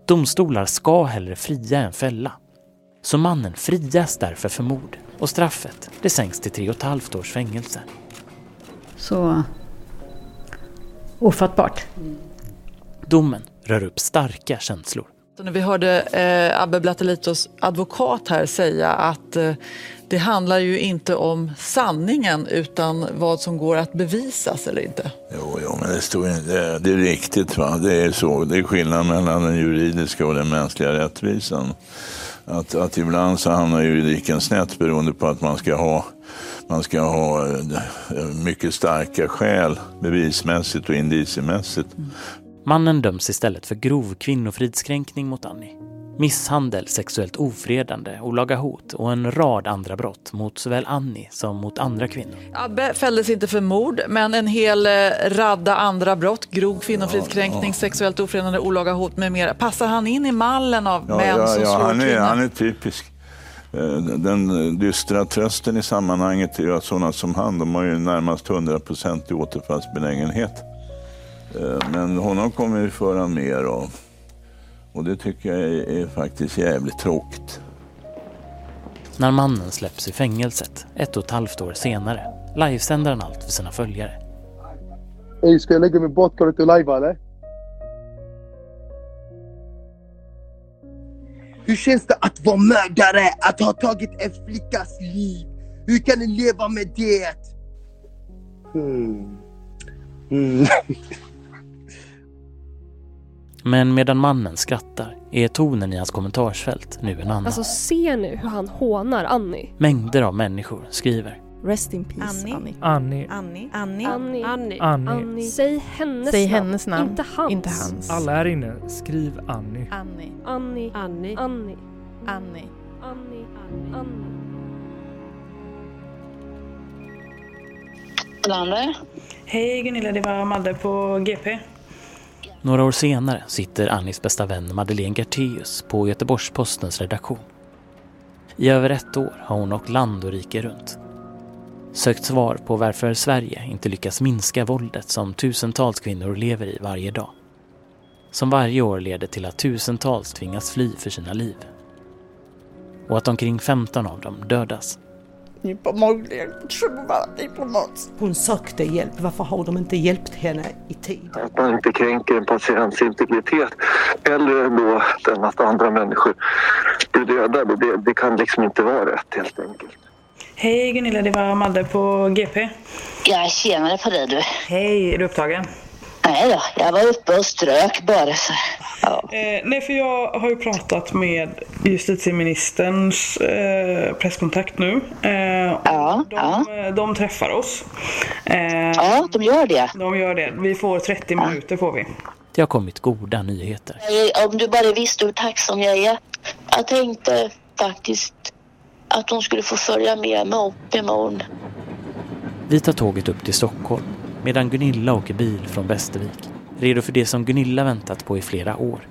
Domstolar ska hellre fria än fälla. Så mannen frias därför för mord och straffet det sänks till tre och ett halvt års fängelse. Så ofattbart. Domen rör upp starka känslor. Så när vi hörde eh, Abbe Blattelitos advokat här säga att eh, det handlar ju inte om sanningen utan vad som går att bevisas eller inte. Jo, jo men det, står, det, det är riktigt. Va? Det är så. Det är skillnad mellan den juridiska och den mänskliga rättvisan. Att, att ibland så hamnar juridiken snett beroende på att man ska ha man ska ha eh, mycket starka skäl bevismässigt och indiciemässigt. Mannen döms istället för grov kvinnofridskränkning mot Annie. Misshandel, sexuellt ofredande, olaga hot och en rad andra brott mot såväl Annie som mot andra kvinnor. Abbe fälldes inte för mord, men en hel eh, radda andra brott. Grov kvinnofridskränkning, ja, ja. sexuellt ofredande, olaga hot med mera. Passar han in i mallen av ja, män som slår han är, kvinnor? Han är typisk. Eh, den dystra trösten i sammanhanget är att sådana som han, de har ju närmast 100% återfallsbenägenhet. Eh, men honom kommer vi föra mer av. Och det tycker jag är, är faktiskt jävligt tråkigt. När mannen släpps i fängelset ett och ett halvt år senare livesänder han allt för sina följare. Ey, ska jag lägga mig bort? Du inte lajva eller? Hur känns det att vara mördare? Att ha tagit en flickas liv? Hur kan ni leva med det? Hmm. Mm. Men medan mannen skrattar är tonen i hans kommentarsfält nu en annan. Alltså se nu hur han hånar Annie. Mängder av människor skriver. Rest in peace Annie. Annie. Annie. Annie. Annie. Annie. Annie. Säg hennes Säg namn. hennes namn. Inte hans. Inte hans. Alla här inne, skriv Annie. Annie. Annie. Annie. Annie. Annie. Annie. Annie. Lander. Hej Gunilla, det var Madde på GP. Några år senare sitter Annis bästa vän Madeleine Gartéus på Göteborgs-Postens redaktion. I över ett år har hon åkt land och rike runt. Sökt svar på varför Sverige inte lyckas minska våldet som tusentals kvinnor lever i varje dag. Som varje år leder till att tusentals tvingas fly för sina liv. Och att omkring 15 av dem dödas. Hon sökte hjälp. Varför har de inte hjälpt henne i tid? Att man inte kränker en patients integritet eller då den att andra människor blir dödade. Det, det kan liksom inte vara rätt helt enkelt. Hej Gunilla, det var Madde på GP. Jag tjänade på dig du. Hej, är du upptagen? Nej då, jag var uppe och strök bara så. Eh, nej, för jag har ju pratat med justitieministerns eh, presskontakt nu. Eh, ja, de, ja. de träffar oss. Eh, ja, de gör det. De gör det. Vi får 30 ja. minuter får vi. Det har kommit goda nyheter. Om du bara visste hur tacksam jag är. Jag tänkte faktiskt att de skulle få följa med mig upp imorgon. Vi tar tåget upp till Stockholm medan Gunilla åker bil från Västervik. Redo för det som Gunilla väntat på i flera år.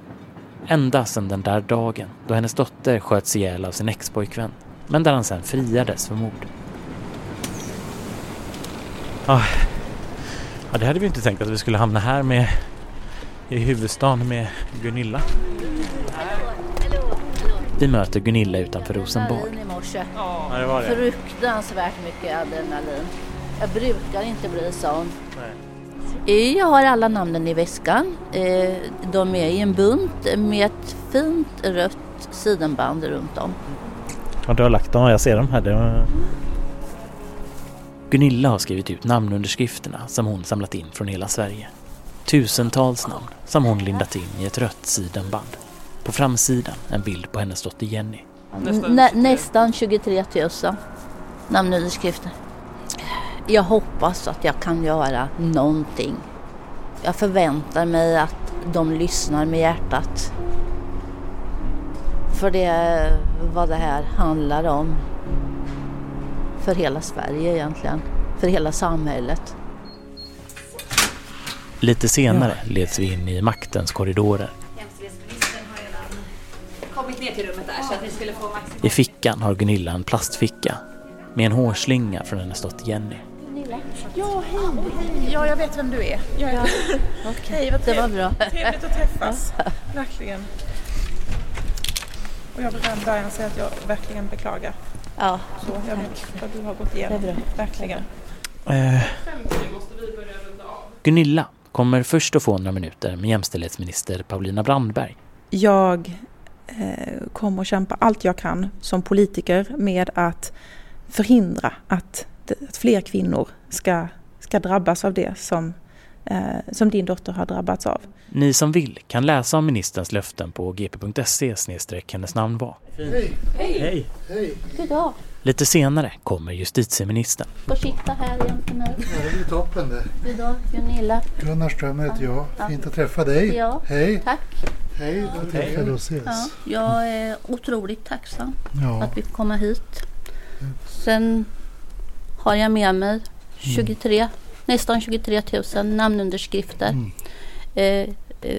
Ända sedan den där dagen då hennes dotter sköts ihjäl av sin expojkvän. Men där han sen friades för mord. Ah. Ja, det hade vi inte tänkt att vi skulle hamna här med i huvudstaden med Gunilla. Vi möter Gunilla utanför morse. Ja, det var det. Fruktansvärt mycket adrenalin. Jag brukar inte bli sån. Nej. Jag har alla namnen i väskan. De är i en bunt med ett fint rött sidenband runt om. Ja, du har lagt dem. Jag ser dem här. Var... Gunilla har skrivit ut namnunderskrifterna som hon samlat in från hela Sverige. Tusentals namn som hon lindat in i ett rött sidenband. På framsidan en bild på hennes dotter Jenny. Nä, nästan 23 000 namnunderskrifter. Jag hoppas att jag kan göra någonting. Jag förväntar mig att de lyssnar med hjärtat. För det är vad det här handlar om. För hela Sverige egentligen. För hela samhället. Lite senare leds vi in i maktens korridorer. Kommit ner till rummet där så att ni skulle få I fickan har Gunilla en plastficka med en hårslinga från hennes dotter Jenny. Ja, hej. Ja, jag vet vem du är. Jag är... Ja. Okay. Hej, vad det var bra. Trevligt att träffas. Verkligen. Och jag vill redan början säga att jag verkligen beklagar. Ja, Så jag vet vad du har gått igenom. Det är bra. Verkligen. Eh. Gunilla kommer först att få några minuter med jämställdhetsminister Paulina Brandberg. Jag eh, kommer att kämpa allt jag kan som politiker med att förhindra att att fler kvinnor ska, ska drabbas av det som, eh, som din dotter har drabbats av. Ni som vill kan läsa om ministerns löften på gp.se hennes namn var. Hej! Hej! Hej! Goddag! Lite senare kommer justitieministern. Får sitta här jämte mig. Ja, det blir toppen det. Goddag Gunilla. Gunnar Ström heter jag. Fint att träffa dig. Ja, Hej! tack. Hej, då tillfälle att ses. Ja, jag är otroligt tacksam Ja. att vi får komma hit. Sen har jag med mig 23, nästan 23 000 namnunderskrifter. Eh,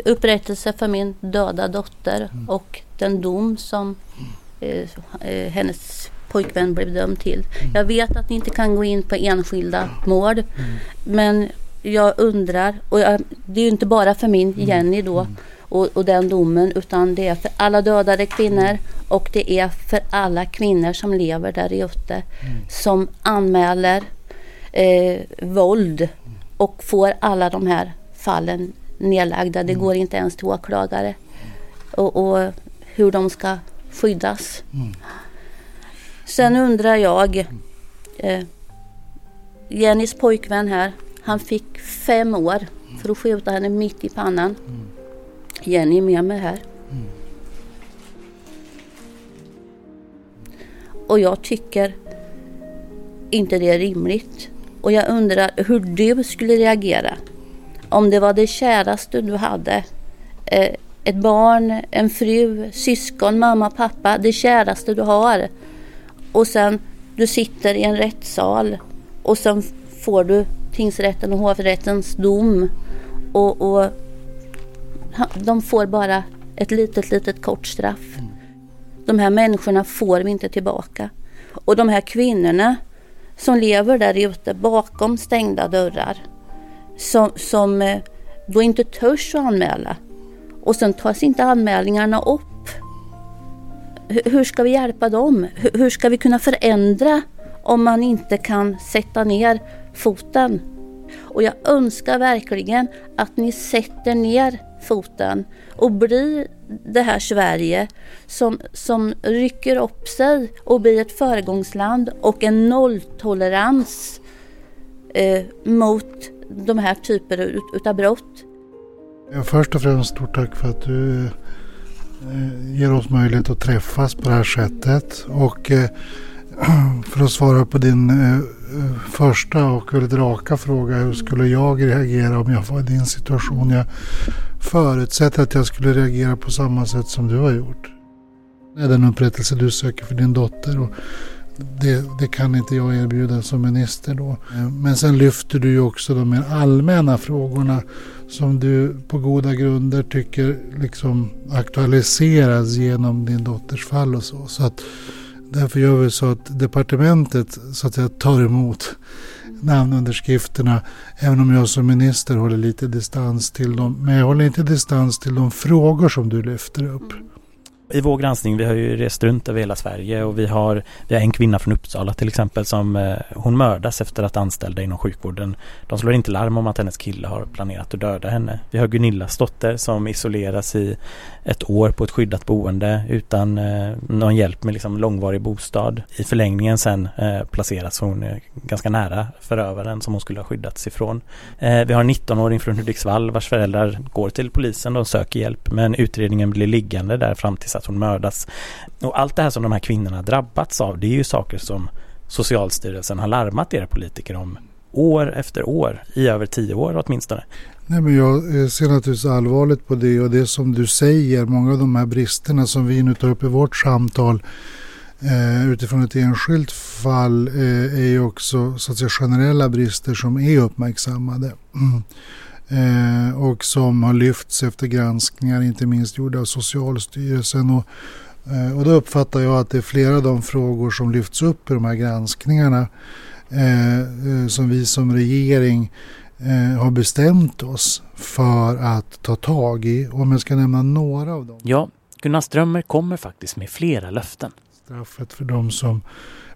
upprättelse för min döda dotter och den dom som eh, eh, hennes pojkvän blev dömd till. Jag vet att ni inte kan gå in på enskilda mord men jag undrar, och jag, det är ju inte bara för min Jenny då och, och den domen utan det är för alla dödade kvinnor och det är för alla kvinnor som lever där ute som anmäler eh, våld och får alla de här fallen nedlagda. Det går inte ens till åklagare. Och, och hur de ska skyddas. Sen undrar jag, eh, Jennys pojkvän här, han fick fem år för att skjuta henne mitt i pannan. Jenny är med mig här. Och jag tycker inte det är rimligt. Och jag undrar hur du skulle reagera om det var det käraste du hade. Eh, ett barn, en fru, syskon, mamma, pappa, det käraste du har. Och sen du sitter i en rättssal och sen får du tingsrätten och hovrättens dom. Och, och de får bara ett litet, litet kort straff. De här människorna får vi inte tillbaka. Och de här kvinnorna som lever där ute bakom stängda dörrar som, som eh, då inte törs att anmäla. Och sen tas inte anmälningarna upp. H- hur ska vi hjälpa dem? H- hur ska vi kunna förändra om man inte kan sätta ner foten? Och jag önskar verkligen att ni sätter ner foten och blir det här Sverige som, som rycker upp sig och blir ett föregångsland och en nolltolerans eh, mot de här typerna ut, utav brott. Först och främst stort tack för att du eh, ger oss möjlighet att träffas på det här sättet. Och eh, för att svara på din eh, första och väldigt raka fråga. Hur skulle jag reagera om jag var i din situation? Jag förutsätter att jag skulle reagera på samma sätt som du har gjort. Det är den upprättelse du söker för din dotter. Och det, det kan inte jag erbjuda som minister då. Men sen lyfter du ju också de mer allmänna frågorna som du på goda grunder tycker liksom aktualiseras genom din dotters fall och så. Så att därför gör vi så att departementet så att säga, tar emot namnunderskrifterna även om jag som minister håller lite distans till dem. Men jag håller inte distans till de frågor som du lyfter upp. I vår granskning, vi har ju rest runt över hela Sverige och vi har, vi har en kvinna från Uppsala till exempel som eh, hon mördas efter att anställda inom sjukvården. De slår inte larm om att hennes kille har planerat att döda henne. Vi har Gunillas dotter som isoleras i ett år på ett skyddat boende utan eh, någon hjälp med liksom långvarig bostad. I förlängningen sen eh, placeras hon eh, ganska nära förövaren som hon skulle ha skyddats ifrån. Eh, vi har en 19-åring från Hudiksvall vars föräldrar går till polisen, och söker hjälp men utredningen blir liggande där fram tills att hon mördas. Och allt det här som de här kvinnorna drabbats av det är ju saker som Socialstyrelsen har larmat era politiker om år efter år, i över tio år åtminstone. Nej, men jag eh, ser naturligtvis allvarligt på det och det som du säger, många av de här bristerna som vi nu tar upp i vårt samtal eh, utifrån ett enskilt fall eh, är ju också så att säga, generella brister som är uppmärksammade. Mm. Eh, och som har lyfts efter granskningar, inte minst gjorda av Socialstyrelsen. Och, eh, och då uppfattar jag att det är flera av de frågor som lyfts upp i de här granskningarna eh, eh, som vi som regering eh, har bestämt oss för att ta tag i. Om jag ska nämna några av dem. Ja, Gunnar Strömmer kommer faktiskt med flera löften. Straffet för de som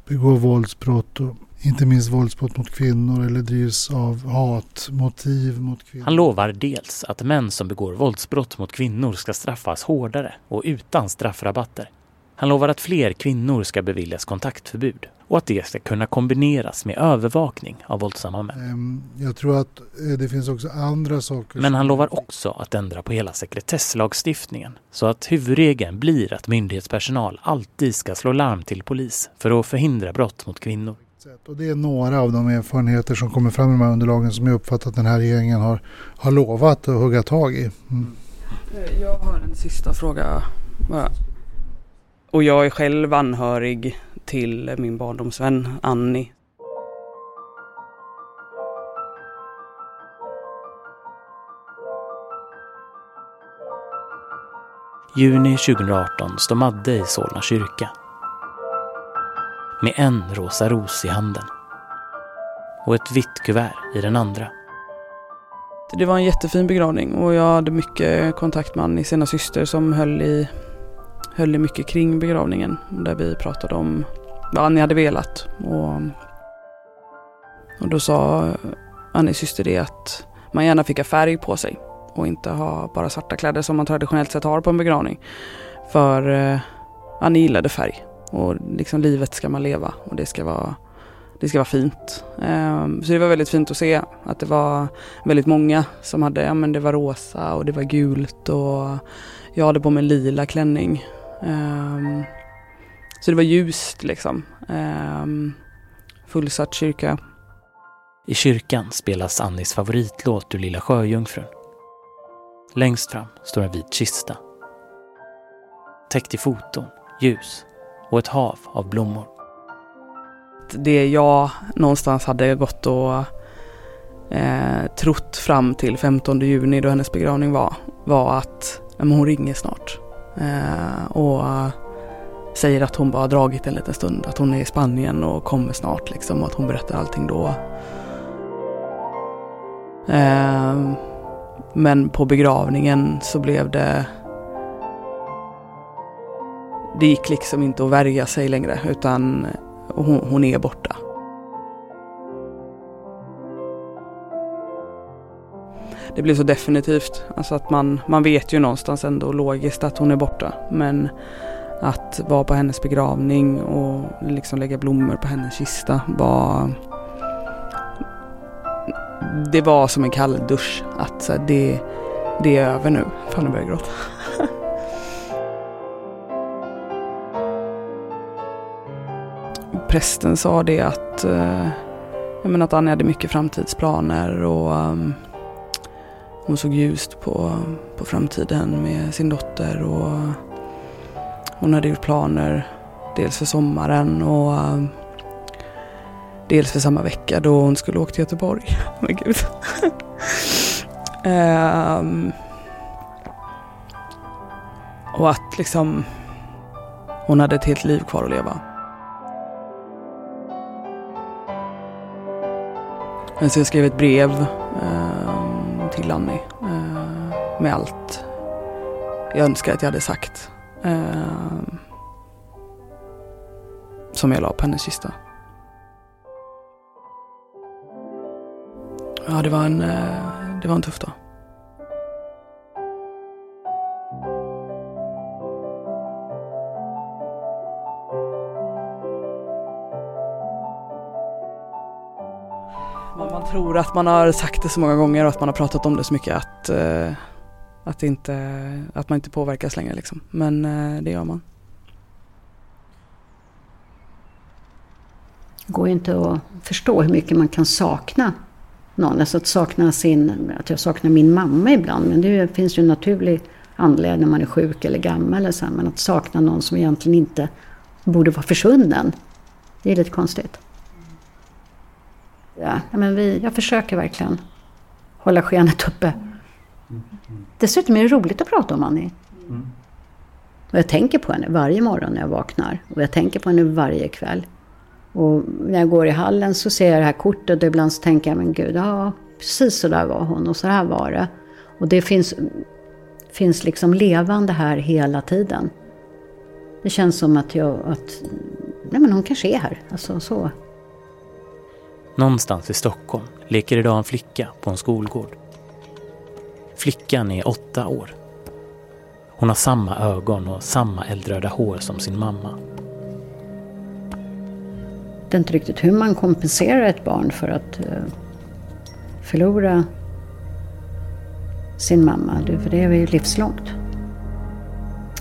begår våldsbrott och inte minst våldsbrott mot kvinnor eller drivs av hatmotiv mot kvinnor. Han lovar dels att män som begår våldsbrott mot kvinnor ska straffas hårdare och utan straffrabatter. Han lovar att fler kvinnor ska beviljas kontaktförbud och att det ska kunna kombineras med övervakning av våldsamma män. Ehm, Jag tror att eh, det finns också andra saker. Men han lovar också att ändra på hela sekretesslagstiftningen så att huvudregeln blir att myndighetspersonal alltid ska slå larm till polis för att förhindra brott mot kvinnor. Och det är några av de erfarenheter som kommer fram i de här underlagen som jag uppfattat att den här regeringen har, har lovat att hugga tag i. Mm. Jag har en sista fråga bara. Och jag är själv anhörig till min barndomsvän Annie. Juni 2018 står Madde i Solna kyrka. Med en rosa ros i handen. Och ett vitt kuvert i den andra. Det var en jättefin begravning och jag hade mycket kontakt med Annie, sina syster som höll i, höll i mycket kring begravningen. Där vi pratade om vad Annie hade velat. Och, och då sa Annies syster det att man gärna fick ha färg på sig och inte ha bara svarta kläder som man traditionellt sett har på en begravning. För eh, Annie gillade färg och liksom livet ska man leva och det ska vara det ska vara fint. Ehm, så det var väldigt fint att se att det var väldigt många som hade, ja men det var rosa och det var gult och jag hade på mig en lila klänning. Um, så det var ljust liksom. Um, fullsatt kyrka. I kyrkan spelas Annis favoritlåt ur Lilla Sjöjungfrun. Längst fram står en vit kista. Täckt i foton, ljus och ett hav av blommor. Det jag någonstans hade gått och eh, trott fram till 15 juni då hennes begravning var, var att men hon ringer snart. Eh, och säger att hon bara har dragit en liten stund, att hon är i Spanien och kommer snart liksom och att hon berättar allting då. Eh, men på begravningen så blev det det gick liksom inte att värja sig längre utan hon, hon är borta. Det blir så definitivt. Alltså att man, man vet ju någonstans ändå logiskt att hon är borta. Men att vara på hennes begravning och liksom lägga blommor på hennes kista var... Det var som en kall dusch. Att så här, det, det är över nu. Fan, nu börjar jag gråta. Prästen sa det att, eh, jag menar att Annie hade mycket framtidsplaner och ehm, hon såg ljust på, på framtiden med sin dotter och hon hade gjort planer dels för sommaren och eh, dels för samma vecka då hon skulle åka till Göteborg. Men gud. um, och att liksom hon hade ett helt liv kvar att leva. Men så jag skrev ett brev eh, till Annie eh, med allt jag önskar att jag hade sagt. Eh, som jag la på hennes kista. Ja, det var en, eh, det var en tuff dag. Tror att man har sagt det så många gånger och att man har pratat om det så mycket att, eh, att, inte, att man inte påverkas längre. Liksom. Men eh, det gör man. Det går ju inte att förstå hur mycket man kan sakna någon. Alltså att sakna sin, att jag saknar min mamma ibland. Men det finns ju en naturlig anledning när man är sjuk eller gammal. Eller så, men att sakna någon som egentligen inte borde vara försvunnen. Det är lite konstigt. Ja, men vi, jag försöker verkligen hålla skenet uppe. Dessutom är det roligt att prata om Annie. Och jag tänker på henne varje morgon när jag vaknar. Och jag tänker på henne varje kväll. Och när jag går i hallen så ser jag det här kortet och ibland så tänker jag, men gud, ja, precis så där var hon och så här var det. Och det finns, finns liksom levande här hela tiden. Det känns som att jag, att, nej men hon kanske är här. Alltså så. Någonstans i Stockholm leker idag en flicka på en skolgård. Flickan är åtta år. Hon har samma ögon och samma eldröda hår som sin mamma. Det är inte riktigt hur man kompenserar ett barn för att eh, förlora sin mamma. För det är ju livslångt.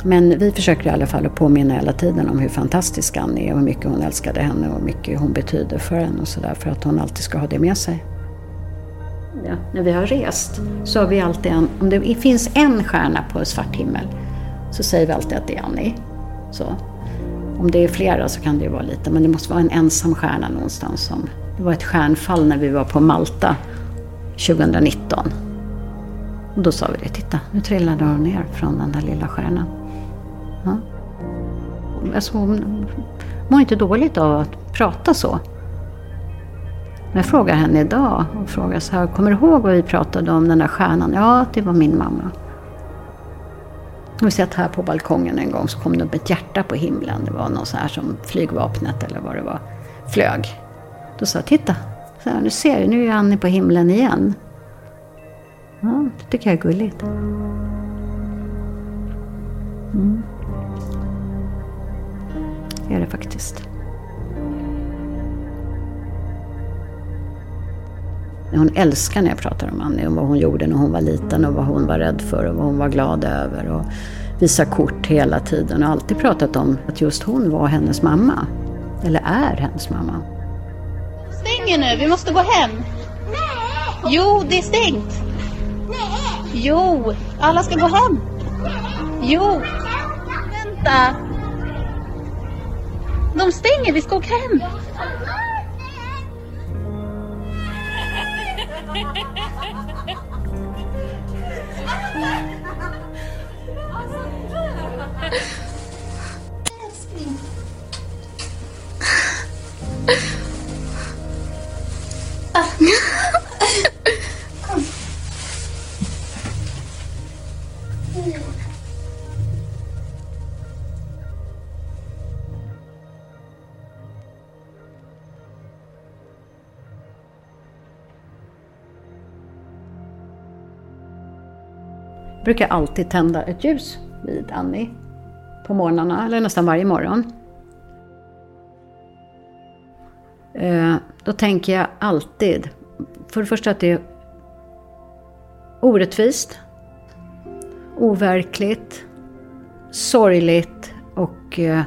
Men vi försöker i alla fall att påminna hela tiden om hur fantastisk Annie är och hur mycket hon älskade henne och hur mycket hon betyder för henne och sådär. För att hon alltid ska ha det med sig. Ja, när vi har rest så har vi alltid en, om det finns en stjärna på svart himmel så säger vi alltid att det är Annie. Så. Om det är flera så kan det ju vara lite, men det måste vara en ensam stjärna någonstans. Som, det var ett stjärnfall när vi var på Malta 2019. Och då sa vi det, titta nu trillade hon ner från den där lilla stjärnan. Ja. Alltså hon mår inte dåligt av att prata så. Jag frågar henne idag och frågar så här, kommer du ihåg vad vi pratade om den där stjärnan? Ja, det var min mamma. Vi satt här på balkongen en gång så kom det upp ett hjärta på himlen. Det var någon så här som flygvapnet eller vad det var flög. Då sa jag, titta, så här, nu ser du, nu är Annie på himlen igen. Ja, det tycker jag är gulligt. Mm. Det är det faktiskt. Hon älskar när jag pratar om Annie och vad hon gjorde när hon var liten och vad hon var rädd för och vad hon var glad över. Och visar kort hela tiden och alltid pratat om att just hon var hennes mamma. Eller är hennes mamma. stänger nu, vi måste gå hem. Nej! Jo, det är stängt. Nej! Jo, alla ska gå hem. Jo, vänta. De stänger, vi ska åka hem. Älskling. brukar alltid tända ett ljus vid Annie på morgnarna, eller nästan varje morgon. Eh, då tänker jag alltid, för det första att det är orättvist, overkligt, sorgligt och eh,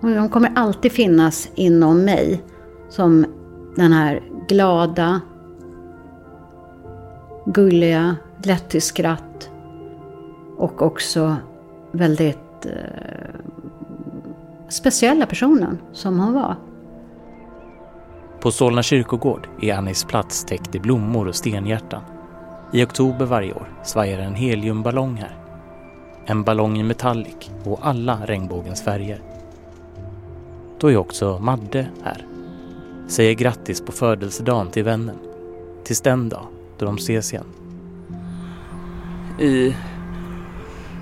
hon kommer alltid finnas inom mig som den här glada, gulliga, lätt till skratt och också väldigt eh, speciella personen som hon var. På Solna kyrkogård är Annis plats täckt i blommor och stenhjärtan. I oktober varje år svajar en heliumballong här. En ballong i metallic och alla regnbågens färger. Då är också Madde här. Säger grattis på födelsedagen till vännen. Tills den dag då de ses igen. I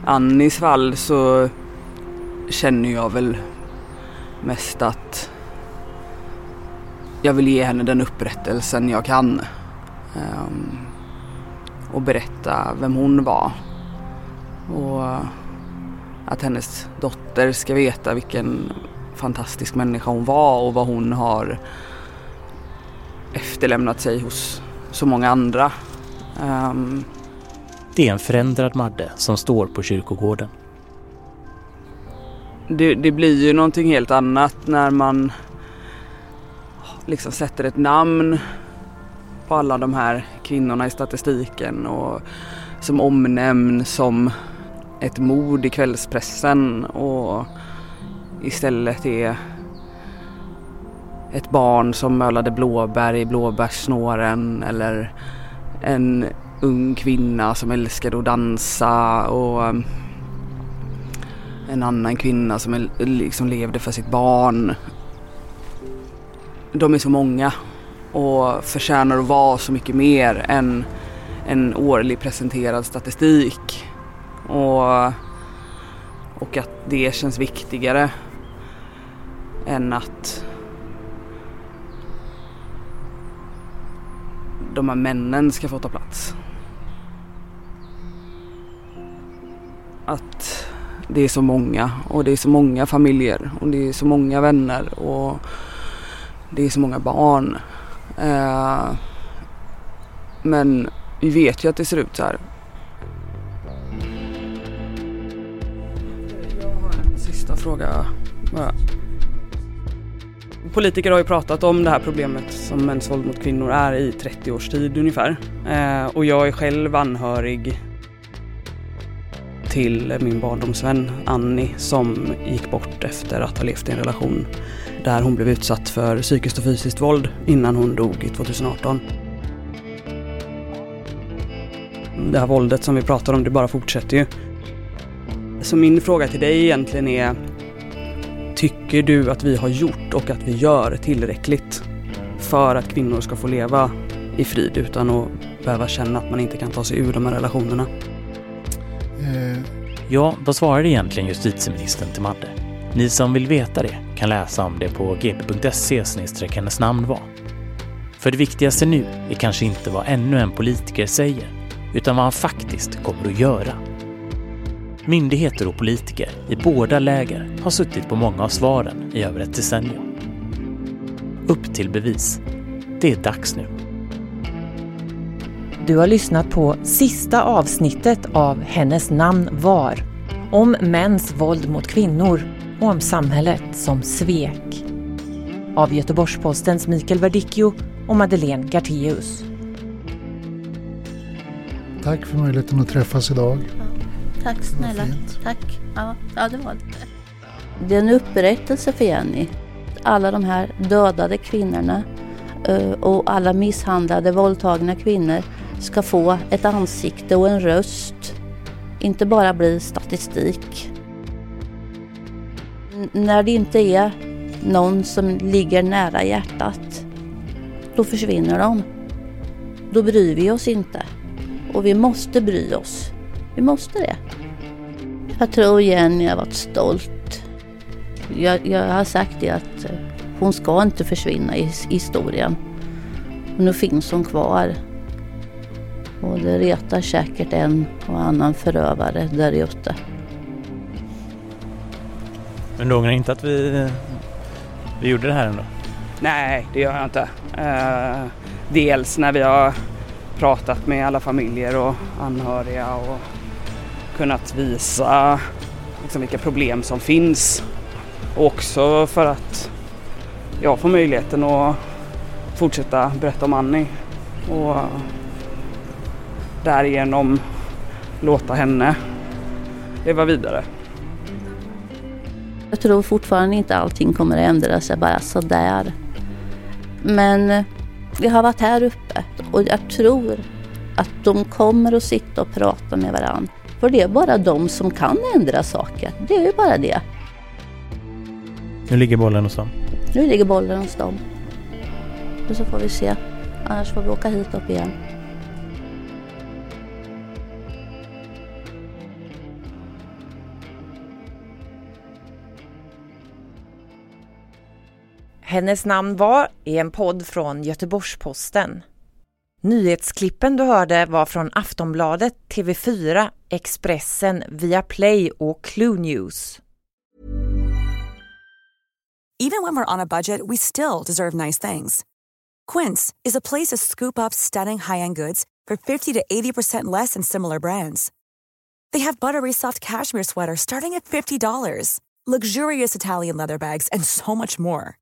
Annis fall så känner jag väl mest att jag vill ge henne den upprättelsen jag kan. Um, och berätta vem hon var. Och att hennes dotter ska veta vilken fantastisk människa hon var och vad hon har efterlämnat sig hos så många andra. Um, det är en förändrad Madde som står på kyrkogården. det, det blir ju någonting helt annat när man liksom sätter ett namn på alla de här kvinnorna i statistiken och som omnämns som ett mord i kvällspressen och istället är ett barn som mölade blåbär i blåbärssnåren eller en ung kvinna som älskade att dansa och um, en annan kvinna som liksom levde för sitt barn. De är så många och förtjänar att vara så mycket mer än en årlig presenterad statistik. Och, och att det känns viktigare än att de här männen ska få ta plats. Att det är så många och det är så många familjer och det är så många vänner och det är så många barn. Eh, men vi vet ju att det ser ut så här. Jag har en sista fråga. Politiker har ju pratat om det här problemet som mäns våld mot kvinnor är i 30 års tid ungefär. Eh, och jag är själv anhörig till min barndomsvän Annie som gick bort efter att ha levt i en relation där hon blev utsatt för psykiskt och fysiskt våld innan hon dog i 2018. Det här våldet som vi pratar om, det bara fortsätter ju. Så min fråga till dig egentligen är Tycker du att vi har gjort och att vi gör tillräckligt för att kvinnor ska få leva i frid utan att behöva känna att man inte kan ta sig ur de här relationerna. Eh, ja, vad svarade egentligen justitieministern till Madde? Ni som vill veta det kan läsa om det på gp.se hennes namn var. För det viktigaste nu är kanske inte vad ännu en politiker säger, utan vad han faktiskt kommer att göra. Myndigheter och politiker i båda läger har suttit på många av svaren i över ett decennium. Upp till bevis. Det är dags nu. Du har lyssnat på sista avsnittet av Hennes namn var. Om mäns våld mot kvinnor och om samhället som svek. Av Göteborgs-Postens Mikael Verdicchio och Madeleine Gartéus. Tack för möjligheten att träffas idag. Tack snälla. Tack. Ja, ja, det var det. Det är en upprättelse för Jenny. Alla de här dödade kvinnorna eh, och alla misshandlade, våldtagna kvinnor ska få ett ansikte och en röst. Inte bara bli statistik. N- när det inte är någon som ligger nära hjärtat, då försvinner de. Då bryr vi oss inte. Och vi måste bry oss. Vi måste det. Jag tror Jenny har varit stolt. Jag, jag har sagt det att eh, hon ska inte försvinna i i historien. Och nu finns hon kvar. Och det retar säkert en och annan förövare där ute. Men du ångrar inte att vi, vi gjorde det här ändå? Nej, det gör jag inte. Eh, dels när vi har pratat med alla familjer och anhöriga och kunnat visa liksom, vilka problem som finns. Och också för att jag får möjligheten att fortsätta berätta om Annie och därigenom låta henne leva vidare. Jag tror fortfarande inte allting kommer att ändra sig bara sådär. Men eh, vi har varit här uppe och jag tror att de kommer att sitta och prata med varandra. För det är bara de som kan ändra saker. Det är ju bara det. Nu ligger bollen hos dem. Nu ligger bollen hos dem. Och så får vi se. Annars får vi åka hit upp igen. Hennes namn var är en podd från Göteborgs-Posten. Nyhetsklippen du hörde var från Aftonbladet, TV4, Expressen, Viaplay och Clue News. Even when we're on a budget, we still deserve nice things. Quince is a place to scoop up stunning high-end goods for 50 to 80% less than similar brands. They have buttery soft cashmere sweaters starting at $50, luxurious Italian leather bags, and so much more.